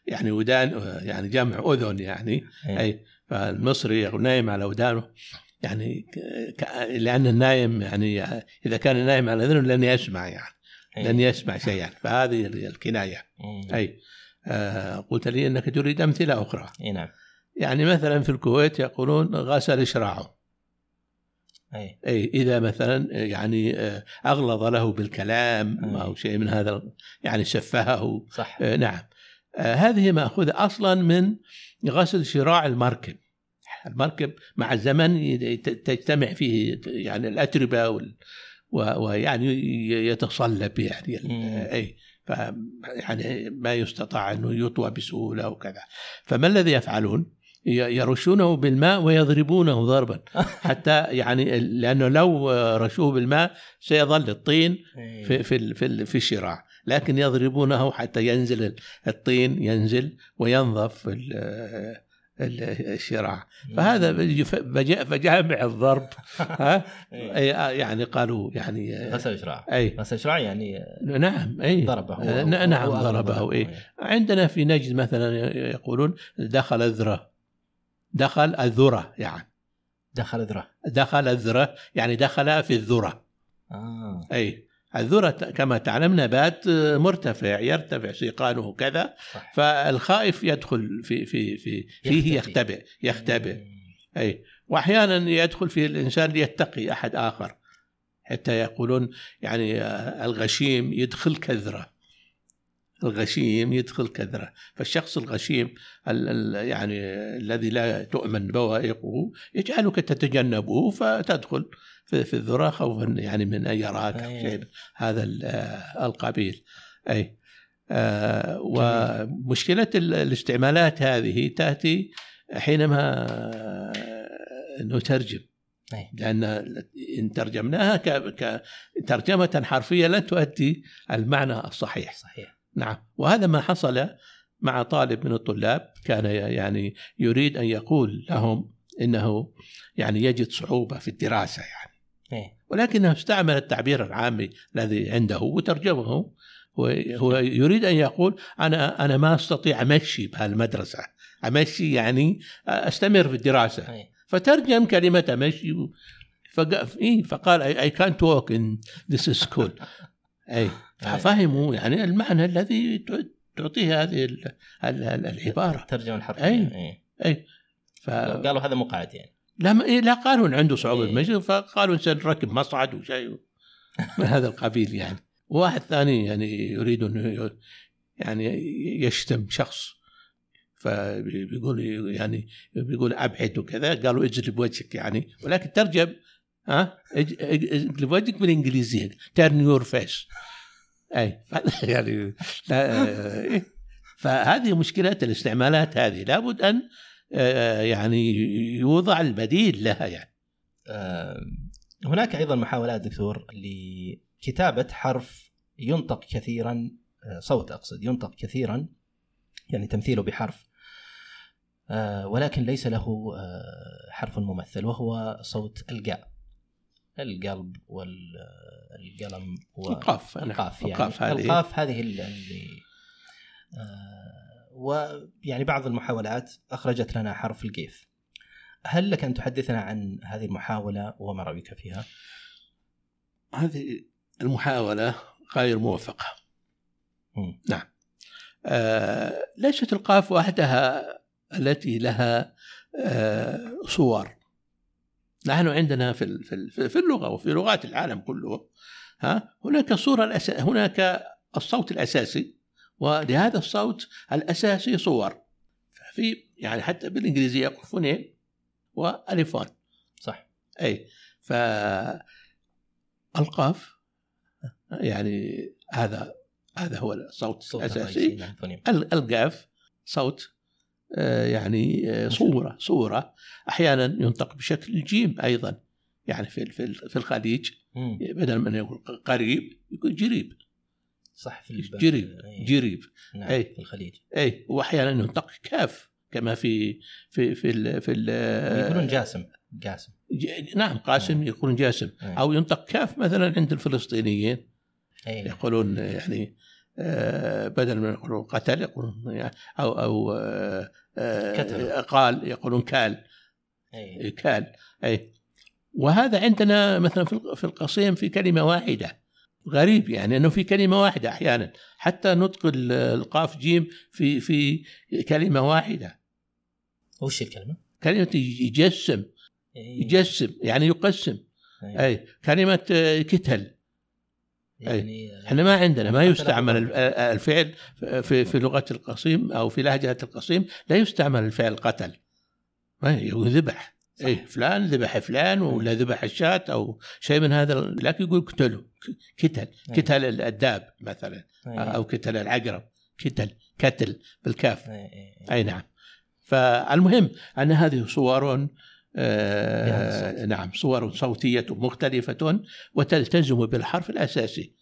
يعني ودان يعني جمع أذن يعني. اي, أي فالمصري نايم على ودانه. يعني لأن النايم يعني إذا كان نايم على أذنه لن يسمع يعني. لن يسمع شيئا. فهذه الكناية. أي. آه قلت لي إنك تريد أمثلة أخرى. اي نعم. يعني مثلا في الكويت يقولون غسل إشراعه. أي. أي إذا مثلا يعني آه، أغلظ له بالكلام أي. أو شيء من هذا يعني سفهه صح. آه، نعم آه، هذه مأخوذة أصلا من غسل شراع المركب المركب مع الزمن تجتمع فيه يعني الأتربة وال ويعني يتصلب يعني أي ف يعني ما يستطاع أنه يطوى بسهولة وكذا فما الذي يفعلون؟ يرشونه بالماء ويضربونه ضربا. حتى يعني لأنه لو رشوه بالماء سيظل الطين في إيه. في في, في الشراع. لكن يضربونه حتى ينزل الطين ينزل وينظف الشراع. فهذا فجامع الضرب. ها؟ إيه. يعني قالوا يعني غسل شراع اي غسل شراع يعني نعم اي ضربه. نعم ضربه اي عندنا في نجد مثلا يقولون دخل الذرة. دخل الذرة يعني. دخل الذرة. دخل الذرة يعني دخل في الذرة. آه. أي الذرة كما تعلم نبات مرتفع يرتفع سيقانه كذا صح. فالخائف يدخل في في في فيه يختبئ يختبئ. أي وأحيانا يدخل فيه الإنسان ليتقي أحد آخر حتى يقولون يعني الغشيم يدخل كذره الغشيم يدخل كذرة فالشخص الغشيم ال ال يعني الذي لا تؤمن بوائقه يجعلك تتجنبه فتدخل في, في الذرة خوفا يعني من أن يراك شيء. هذا القبيل. أي. آه ومشكلة الاستعمالات هذه تأتي حينما نترجم. لأن إن ترجمناها كترجمة حرفية لن تؤدي المعنى الصحيح. صحيح. نعم. وهذا ما حصل مع طالب من الطلاب كان يعني يريد أن يقول لهم إنه يعني يجد صعوبة في الدراسة يعني. إيه. ولكنه استعمل التعبير العامي الذي عنده وترجمه. هو يريد أن يقول أنا أنا ما أستطيع أمشي بهالمدرسة. أمشي يعني أستمر في الدراسة. إيه. فترجم كلمة أمشي فقال اي كانت ووك ان ذيس سكول أي. ففهموا يعني المعنى الذي تعطيه هذه العبارة. الترجمه الحرفيه أي. أي, أي. ف... قالوا هذا مو قاعد يعني. لا إيه لا قالوا عنده صعوبة المشي فقالوا سنركب مصعد وشيء من هذا القبيل يعني. واحد ثاني يعني يريد إنه يعني يشتم شخص فبيقول يعني بيقول أبعد وكذا قالوا اجلب وجهك يعني. ولكن ترجم ها؟ اجلب وجهك بالانجليزيه turn your face أي. يعني لا فهذه مشكلة الاستعمالات هذه. لابد أن آه، يعني يوضع البديل لها يعني. هناك أيضا محاولات دكتور لكتابة حرف ينطق كثيرا آه، صوت أقصد ينطق كثيرا يعني تمثيله بحرف آه، ولكن ليس له حرف ممثل وهو صوت القاء القلب والقلم والقاف القاف يعني القاف هذه القاف هذه اللي آه ويعني بعض المحاولات أخرجت لنا حرف القيف هل لك أن تحدثنا عن هذه المحاولة وما رأيك فيها؟ هذه المحاولة غير موفقه. نعم. آه ليست القاف وحدها التي لها آه صور نحن عندنا في في اللغة وفي لغات العالم كله ها هناك صورة الأس... هناك الصوت الأساسي ولهذا الصوت الأساسي صور. في يعني حتى بالإنجليزية فونين والفون صح. أي ف القاف يعني هذا هذا هو الصوت الأساسي. نعم، القاف صوت يعني آه، صورة صورة أحيانا ينطق بشكل الجيم أيضا يعني في في في الخليج. بدل من يقول قريب يقول جريب صح في جريب أي. جريب نعم أي. في الخليج أي وأحيانا ينطق كاف كما في في في ال في ال يقولون جاسم جاسم نعم قاسم يقولون جاسم أي. أو ينطق كاف مثلا عند الفلسطينيين أي. يقولون يعني آه، بدل من يقولون قتل يقولون يعني أو أو آه، آه، كتل. قال يقولون كال أي. كال اي وهذا عندنا مثلا في الق- في القصيم في كلمة واحدة غريب يعني إنه في كلمة واحدة أحيانا حتى نطق ال- القاف جيم في في كلمة واحدة وش الكلمة؟ كلمة يجسم أي. يجسم يعني يقسم أي. اي كلمة آه، كتل يعني إحنا ما عندنا ما يستعمل الف- الفعل في في لغة القصيم أو في لهجة القصيم لا يستعمل الفعل قتل. ما يقول ذبح. صح. اي فلان ذبح فلان ولا ذبح الشاة أو شيء من هذا لكن يقول قتلوا. كتل. كتل الداب مثلا أي. أو كتل العقرب. كتل كتل بالكاف. أي نعم. فالمهم أن هذه صور آه. نعم صور صوتية مختلفة وتلتزم بالحرف الأساسي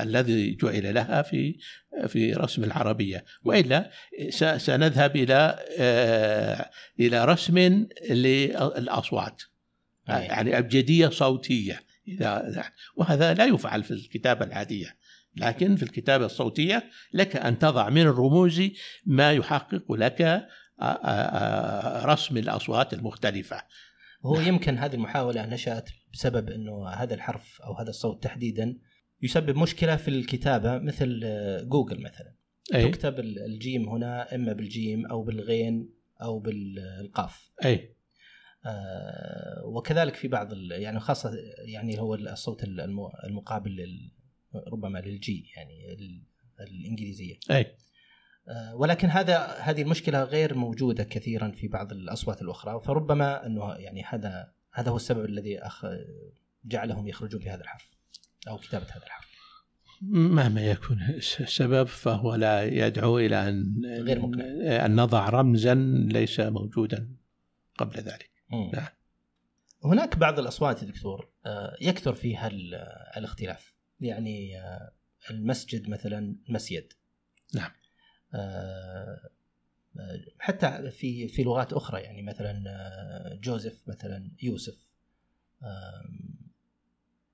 الذي جعل لها في في رسم العربية وإلا س- سنذهب إلى آه إلى رسم للأصوات أي. يعني أبجدية صوتية إذا وهذا لا يفعل في الكتابة العادية لكن في الكتابة الصوتية لك أن تضع من الرموز ما يحقق لك آه، آه، آه، رسم الأصوات المختلفة. هو يمكن هذه المحاولة نشأت بسبب إنه هذا الحرف أو هذا الصوت تحديدا يسبب مشكلة في الكتابة مثل آه، جوجل مثلا. أي. تكتب ال- الجيم هنا إما بالجيم أو بالغين أو بالقاف. أي. آه، وكذلك في بعض يعني خاصة يعني هو الصوت الم- المقابل ربما للجي يعني ال- الإنجليزية. أي. آه، ولكن هذا هذه المشكلة غير موجودة كثيرا في بعض الأصوات الأخرى فربما أنه يعني هذا هذا هو السبب الذي أخ جعلهم يخرجون بهذا الحرف أو كتابة هذا الحرف مهما يكون السبب فهو لا يدعو إلى ان غير ممكن. أن نضع رمزا ليس موجودا قبل ذلك نعم. هناك بعض الأصوات يا دكتور آه، يكثر فيها ال- الاختلاف يعني آه، المسجد مثلا مسيد نعم. آه، آه، حتى في في لغات أخرى يعني مثلا آه، جوزيف مثلا يوسف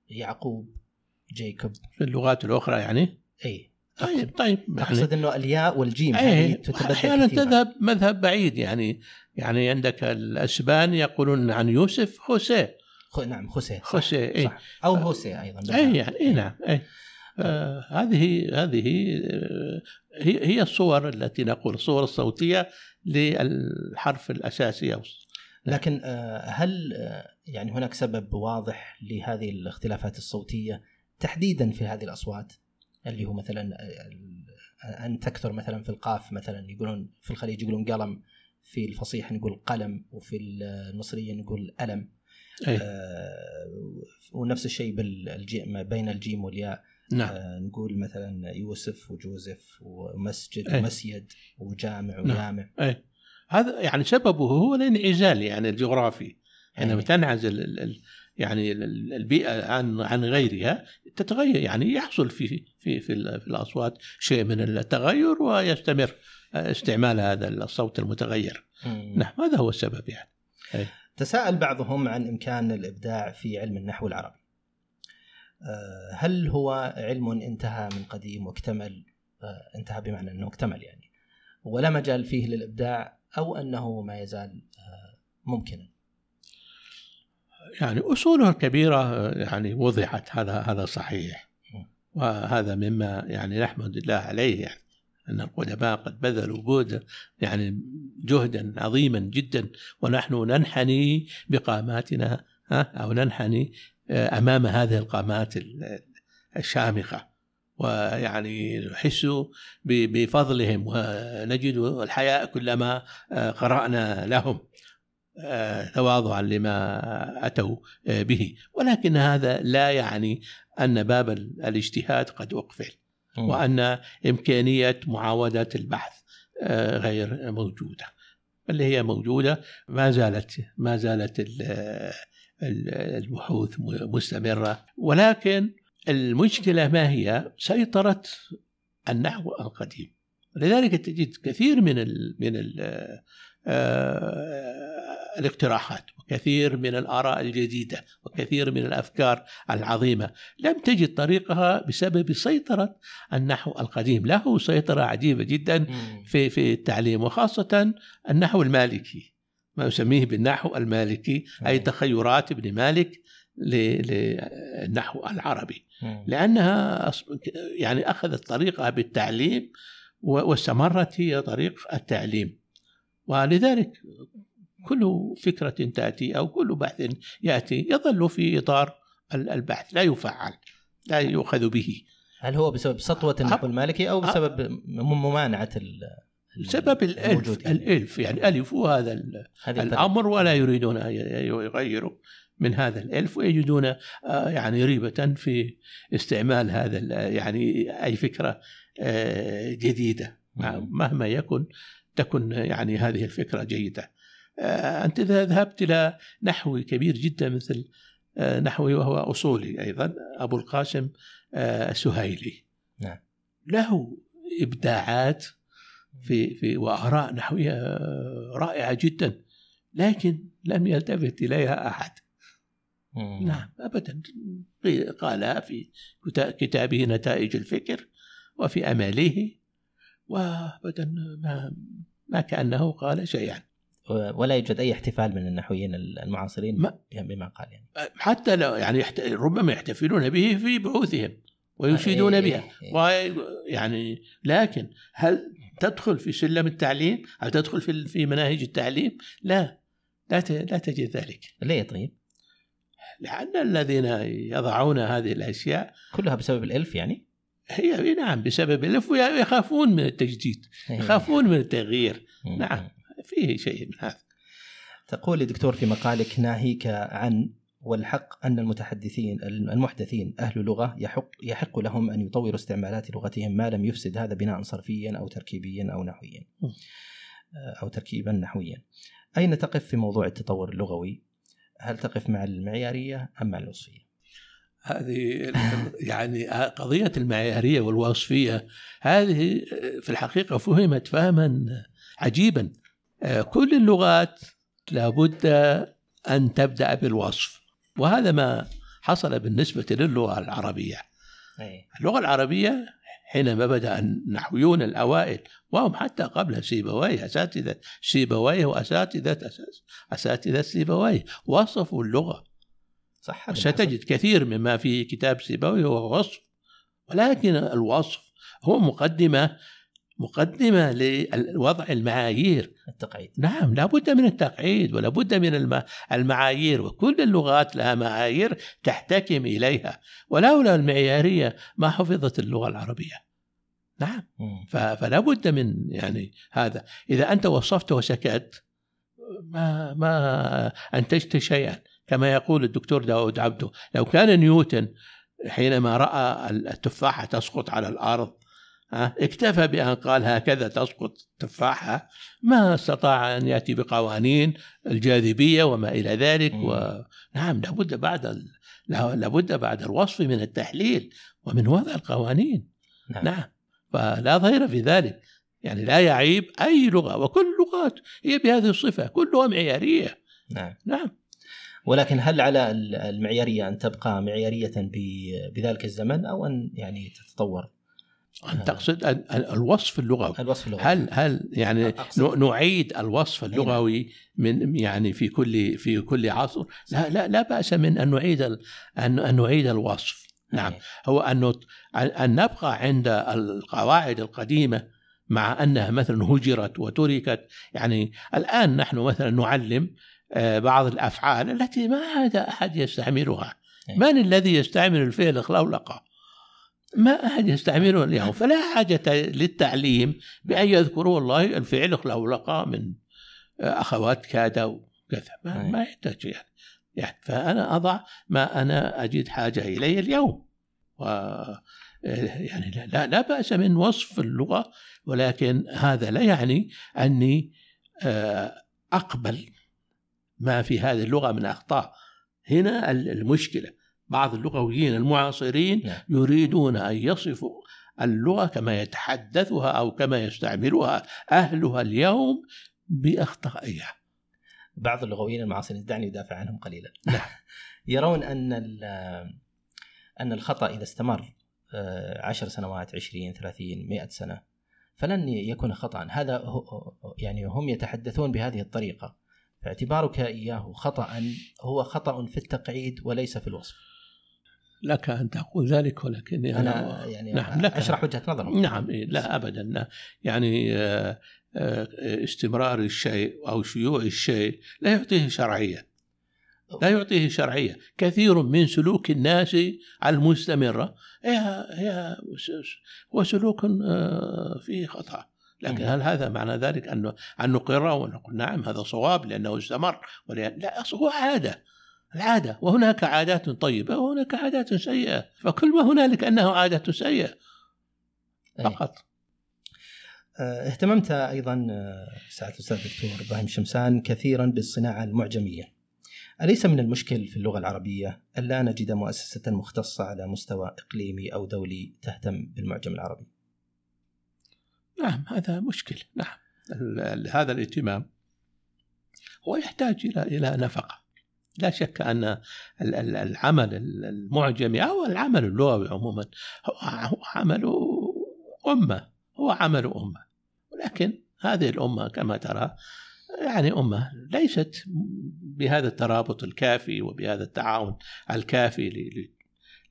يعقوب جيكوب. في اللغات الأخرى يعني؟ إي. طيب طيب يعني أقصد إنه الياء والجيم إي تتبدل أحيانا. تذهب مذهب بعيد يعني يعني عندك الأسبان يقولون عن يوسف خوسيه. خ... نعم خوسيه. خوسيه إي. صح. أو هوسيه أيضا إي يعني إي نعم إي. آه هذه هذه آه، هي هي الصور التي نقول الصور الصوتية للحرف الأساسي أو لكن آه، هل آه، يعني هناك سبب واضح لهذه الاختلافات الصوتية تحديدا في هذه الأصوات؟ اللي هو مثلا أن تكثر مثلا في القاف مثلا يقولون في الخليج يقولون قلم في الفصيح نقول قلم وفي المصريه نقول ألم. أي. ونفس الشيء بين الجيم والياء. نعم آه، نقول مثلا يوسف وجوزيف ومسجد أي. ومسيد وجامع نعم. ويامع اي هذا يعني سببه هو الانعزال يعني الجغرافي حينما أي. تنعزل ال- ال- يعني ال- البيئة عن عن غيرها تتغير يعني يحصل في في في, في الأصوات شيء من التغير ويستمر استعمال هذا الصوت المتغير مم. نعم هذا هو السبب يعني تساءل بعضهم عن إمكان الإبداع في علم النحو العربي. آه، هل هو علم انتهى من قديم واكتمل؟ آه، انتهى بمعنى أنه اكتمل يعني. ولا مجال فيه للإبداع أو أنه ما يزال آه، ممكنا؟ يعني اصوله الكبيره يعني وضحت هذا هذا صحيح. وهذا مما يعني نحمد الله عليه يعني أن القدماء قد بذلوا جهدا يعني جهدا عظيما جدا. ونحن ننحني بقاماتنا أو ننحني أمام هذه القامات ال- الشامخة. ويعني نحس بفضلهم ونجد الحياء كلما آه، قرأنا لهم آه، تواضعا لما أتوا آه، به. ولكن هذا لا يعني أن باب الاجتهاد قد أقفل وأن إمكانية معاودة البحث غير موجودة. اللي هي موجودة ما زالت ما زالت البحوث مستمرة. ولكن المشكلة ما هي؟ سيطرة النحو القديم. لذلك تجد كثير من ال من ال آه، الاقتراحات وكثير من الآراء الجديدة وكثير من الأفكار العظيمة. لم تجد طريقها بسبب سيطرة النحو القديم. له سيطرة عجيبة جدا في في التعليم وخاصة النحو المالكي. ما يسميه بالنحو المالكي أي تخيرات ابن مالك للنحو العربي. لأنها يعني أخذت طريقها بالتعليم واستمرت هي طريق التعليم. ولذلك كل فكرة تأتي أو كل بحث يأتي يظل في إطار البحث لا يفعل لا يؤخذ به. هل هو بسبب سطوة النحو المالكي أو بسبب ممانعة بسبب الألف الألف يعني ألفوا هذا الأمر ولا يريدون أن يغيروا من هذا الألف ويجدون آه، يعني ريبة في استعمال هذا يعني أي فكرة آه، جديدة. مهما يكن تكن يعني هذه الفكرة جيدة. آه، أنت إذا ذهبت إلى نحوي كبير جدا مثل نحوي وهو أصولي أيضا أبو القاسم السهيلي. نعم. له إبداعات في في وآراء نحوية رائعة جدا لكن لم يلتفت إليها أحد. نعم أبدا. قالها في كتابه نتائج الفكر وفي أماله وابدا ما ما كأنه قال شيئا. ولا يوجد أي احتفال من النحويين المعاصرين ما بما قال يعني. حتى لو يعني ربما يحتفلون به في بحوثهم ويشيدون إيه بها. إيه. يعني لكن هل تدخل في سلم التعليم؟ هل تدخل في في مناهج التعليم؟ لا لا لا تجد ذلك. ليه طيب؟ لأن الذين يضعون هذه الأشياء كلها بسبب الإلف يعني؟ هي نعم بسبب الف يخافون من التجديد. يخافون من التغيير نعم فيه شيء من هذا تقول دكتور في مقالك ناهيك عن والحق أن المتحدثين المحدثين أهل لغة يحق, يحق لهم أن يطوروا استعمالات لغتهم ما لم يفسد هذا بناء صرفيا أو تركيبيا أو نحويا. أو تركيبا نحويا. أين تقف في موضوع التطور اللغوي؟ هل تقف مع المعيارية أم مع الوصفية؟ هذه يعني قضية المعيارية والوصفية هذه في الحقيقة فهمت فهما عجيبا. كل اللغات لابد أن تبدأ بالوصف. وهذا ما حصل بالنسبة للغة العربية. اللغة العربية حينما بدأ النحويون الأوائل وهم حتى قبل سيبويه أساتذة سيبويه وأساتذة أساتذة سيبويه وصفوا اللغة. صح ستجد كثير مما في كتاب سيبوي هو وصف ولكن الوصف هو مقدمة مقدمة لوضع المعايير. التقعيد. نعم لابد من التقعيد ولابد من المعايير وكل اللغات لها معايير تحتكم إليها ولولا المعيارية ما حفظت اللغة العربية. نعم. فلا بد من يعني هذا. إذا أنت وصفت وسكت ما ما أنتجت شيئا. كما يقول الدكتور داود عبده لو كان نيوتن حينما رأى التفاحة تسقط على الأرض اكتفى بأن قال هكذا تسقط تفاحة. ما استطاع أن يأتي بقوانين الجاذبية وما إلى ذلك ونعم لابد بعد لابد بعد الوصف من التحليل ومن وضع القوانين. نعم, نعم. فلا ضير في ذلك. يعني لا يعيب أي لغة وكل اللغات هي بهذه الصفة كلها معياريه نعم. نعم. ولكن هل على المعيارية أن تبقى معيارية بذلك الزمن أو أن يعني تتطور؟ تقصد الوصف اللغوي. الوصف اللغوي. هل هل يعني أقصد. نعيد الوصف اللغوي من يعني في كل في كل عصر؟ لا لا لا بأس من أن نعيد ان أن نعيد الوصف. نعم. هو أن ان نبقى عند القواعد القديمة مع أنها مثلا هجرت وتركت. يعني الآن نحن مثلا نعلم آه، بعض الأفعال التي ما عاد أحد يستعملها. إيه. من الذي يستعمل الفعل خلولقه ما أحد يستعمله اليوم فلا حاجة للتعليم بأن يذكروا والله الفعل خلولقه من آه، أخوات كاد وكذا ما. ما يحتاج يعني. يعني فأنا أضع ما أنا أجد حاجة اليه اليوم و يعني لا, لا بأس من وصف اللغة ولكن هذا لا يعني أني آه، أقبل ما في هذه اللغة من أخطاء هنا المشكلة بعض اللغويين المعاصرين نعم. يريدون أن يصفوا اللغة كما يتحدثها أو كما يستعملها أهلها اليوم بأخطائها. بعض اللغويين المعاصرين دعني أدافع عنهم قليلا. نعم. يرون أن أن الخطأ إذا استمر آه، عشر سنوات عشرين ثلاثين مئة سنة فلن يكون خطأ هذا يعني هم يتحدثون بهذه الطريقة. فاعتبارك إياه خطأ هو خطأ في التقعيد وليس في الوصف. لك أن تقول ذلك ولكني أنا, أنا يعني نعم لك أشرح وجهة نظرك. نعم إيه، لا ابدا يعني آه، آه، استمرار الشيء أو شيوع الشيء لا يعطيه شرعية. لا يعطيه شرعية. كثير من سلوك الناس المستمرة هي هي هو سلوك آه، فيه خطأ. لكن هل هذا معنى ذلك أن أن نقره ونقول نعم هذا صواب لأنه استمر. لا هو عادة. العادة وهناك عادات طيبة وهناك عادات سيئة فكل ما هنالك أنه عادة سيئة. فقط. أه، اهتممت أيضا أه، سعاده الأستاذ الدكتور إبراهيم شمسان كثيرا بالصناعة المعجمية. أليس من المشكل في اللغة العربية الا نجد مؤسسة مختصة على مستوى إقليمي أو دولي تهتم بالمعجم العربي؟ نعم هذا مشكل. نعم هذا الاهتمام هو يحتاج إلى إلى نفقة. لا شك أن العمل المعجمي أو العمل اللغوي عموما هو عمل أمة هو عمل أمة. ولكن هذه الأمة كما ترى يعني أمة ليست بهذا الترابط الكافي وبهذا التعاون الكافي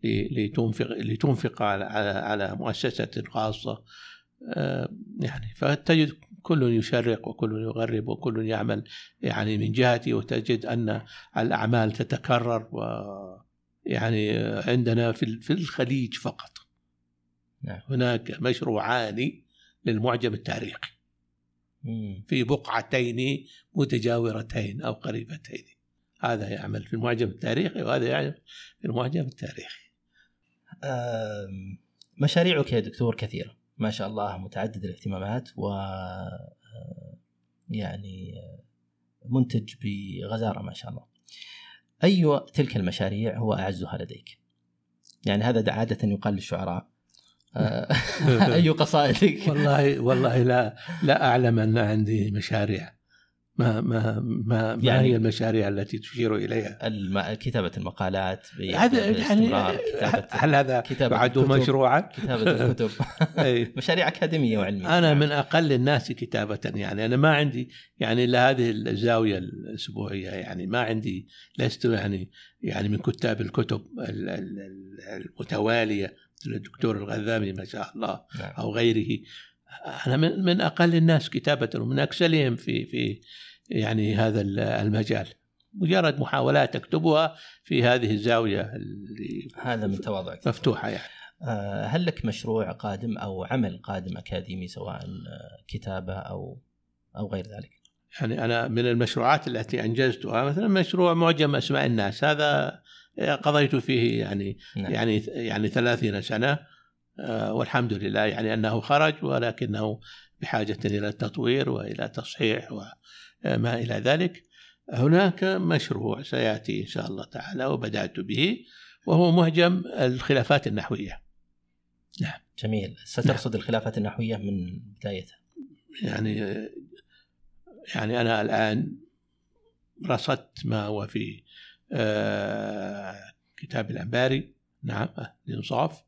لتنفق لتنفق على على مؤسسة خاصة. آه، يعني فتجد كل يشرق وكل يغرب وكل يعمل يعني من جهته وتجد أن الأعمال تتكرر و يعني عندنا في في الخليج فقط. نعم. هناك مشروعان للمعجم التاريخي. في بقعتين متجاورتين أو قريبتين. هذا يعمل في المعجم التاريخي وهذا يعمل في المعجم التاريخي. مشاريعك يا دكتور كثيرة. ما شاء الله متعدد الاهتمامات و يعني منتج بغزارة ما شاء الله. أي تلك المشاريع هو أعزها لديك؟ يعني هذا عادة يقال للشعراء أي قصائدك؟ والله والله لا لا أعلم أن عندي مشاريع ما ما ما, ما يعني هي المشاريع التي تشير إليها؟ الم... كتابة المقالات هذا يعني هل هذا بعد مشروعا؟ كتابة الكتب مشاريع أكاديمية وعلمية أنا من أقل الناس كتابة يعني أنا ما عندي يعني الا هذه الزاوية الأسبوعية يعني ما عندي لست يعني يعني من كتاب الكتب المتوالية مثل الدكتور الغذامي ما شاء الله نعم. أو غيره أنا من من أقل الناس كتابة ومن اكسلهم في في يعني هذا المجال. مجرد محاولات اكتبها في هذه الزاوية اللي هذا من تواضعك. مفتوحة يعني. آه، هل لك مشروع قادم أو عمل قادم أكاديمي سواء كتابة أو أو غير ذلك؟ يعني أنا من المشروعات التي أنجزتها مثلا مشروع معجم أسماء الناس. هذا قضيت فيه يعني نعم. يعني يعني 30 سنة. آه، والحمد لله يعني أنه خرج ولكنه بحاجة إلى التطوير وإلى تصحيح وما إلى ذلك. هناك مشروع سيأتي إن شاء الله تعالى وبدأت به وهو معجم الخلافات النحوية. نعم جميل. سترصد نعم. الخلافات النحوية من بدايتها. يعني يعني أنا الآن رصدت ما هو في آه، كتاب الأنباري نعم الانصاف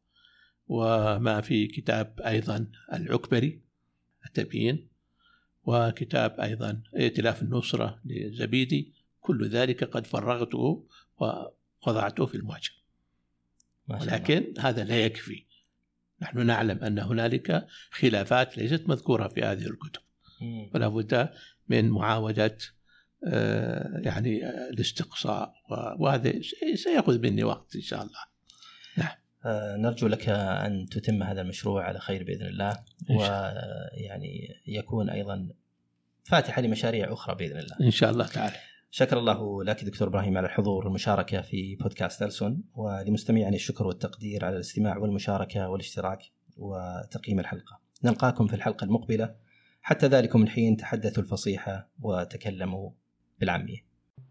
وما في كتاب أيضا العكبري التبيين. وكتاب أيضا ائتلاف النصرة لزبيدي. كل ذلك قد فرغته ووضعته في المعجم ولكن هذا لا يكفي. نحن نعلم أن هنالك خلافات ليست مذكورة في هذه الكتب. ولا بد من معاودة آه، يعني الاستقصاء. وهذا سيأخذ مني وقت إن شاء الله. آه، نرجو لك أن تتم هذا المشروع على خير بإذن الله ويعني يكون أيضا فاتحة لمشاريع أخرى بإذن الله. إن شاء الله تعالى. شكر الله لك دكتور إبراهيم على الحضور والمشاركة في بودكاست ألسن ولمستمعين الشكر والتقدير على الاستماع والمشاركة والاشتراك وتقييم الحلقة. نلقاكم في الحلقة المقبلة حتى ذلكم الحين تحدثوا الفصيحة وتكلموا بالعامية.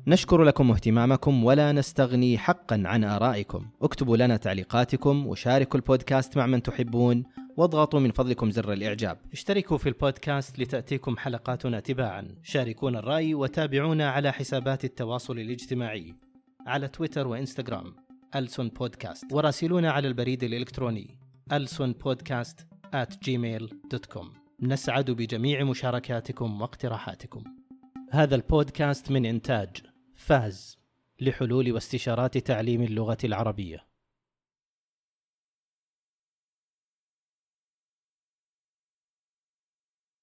نشكر لكم اهتمامكم ولا نستغني حقا عن آرائكم. اكتبوا لنا تعليقاتكم وشاركوا البودكاست مع من تحبون واضغطوا من فضلكم زر الإعجاب. اشتركوا في البودكاست لتأتيكم حلقاتنا تباعا. شاركونا الرأي وتابعونا على حسابات التواصل الاجتماعي على تويتر وإنستغرام. ألسون بودكاست. وراسلونا على البريد الإلكتروني. ألسون بودكاست at gmail.com نسعد بجميع مشاركاتكم واقتراحاتكم. هذا البودكاست من إنتاج فاز لحلول واستشارات تعليم اللغة العربية.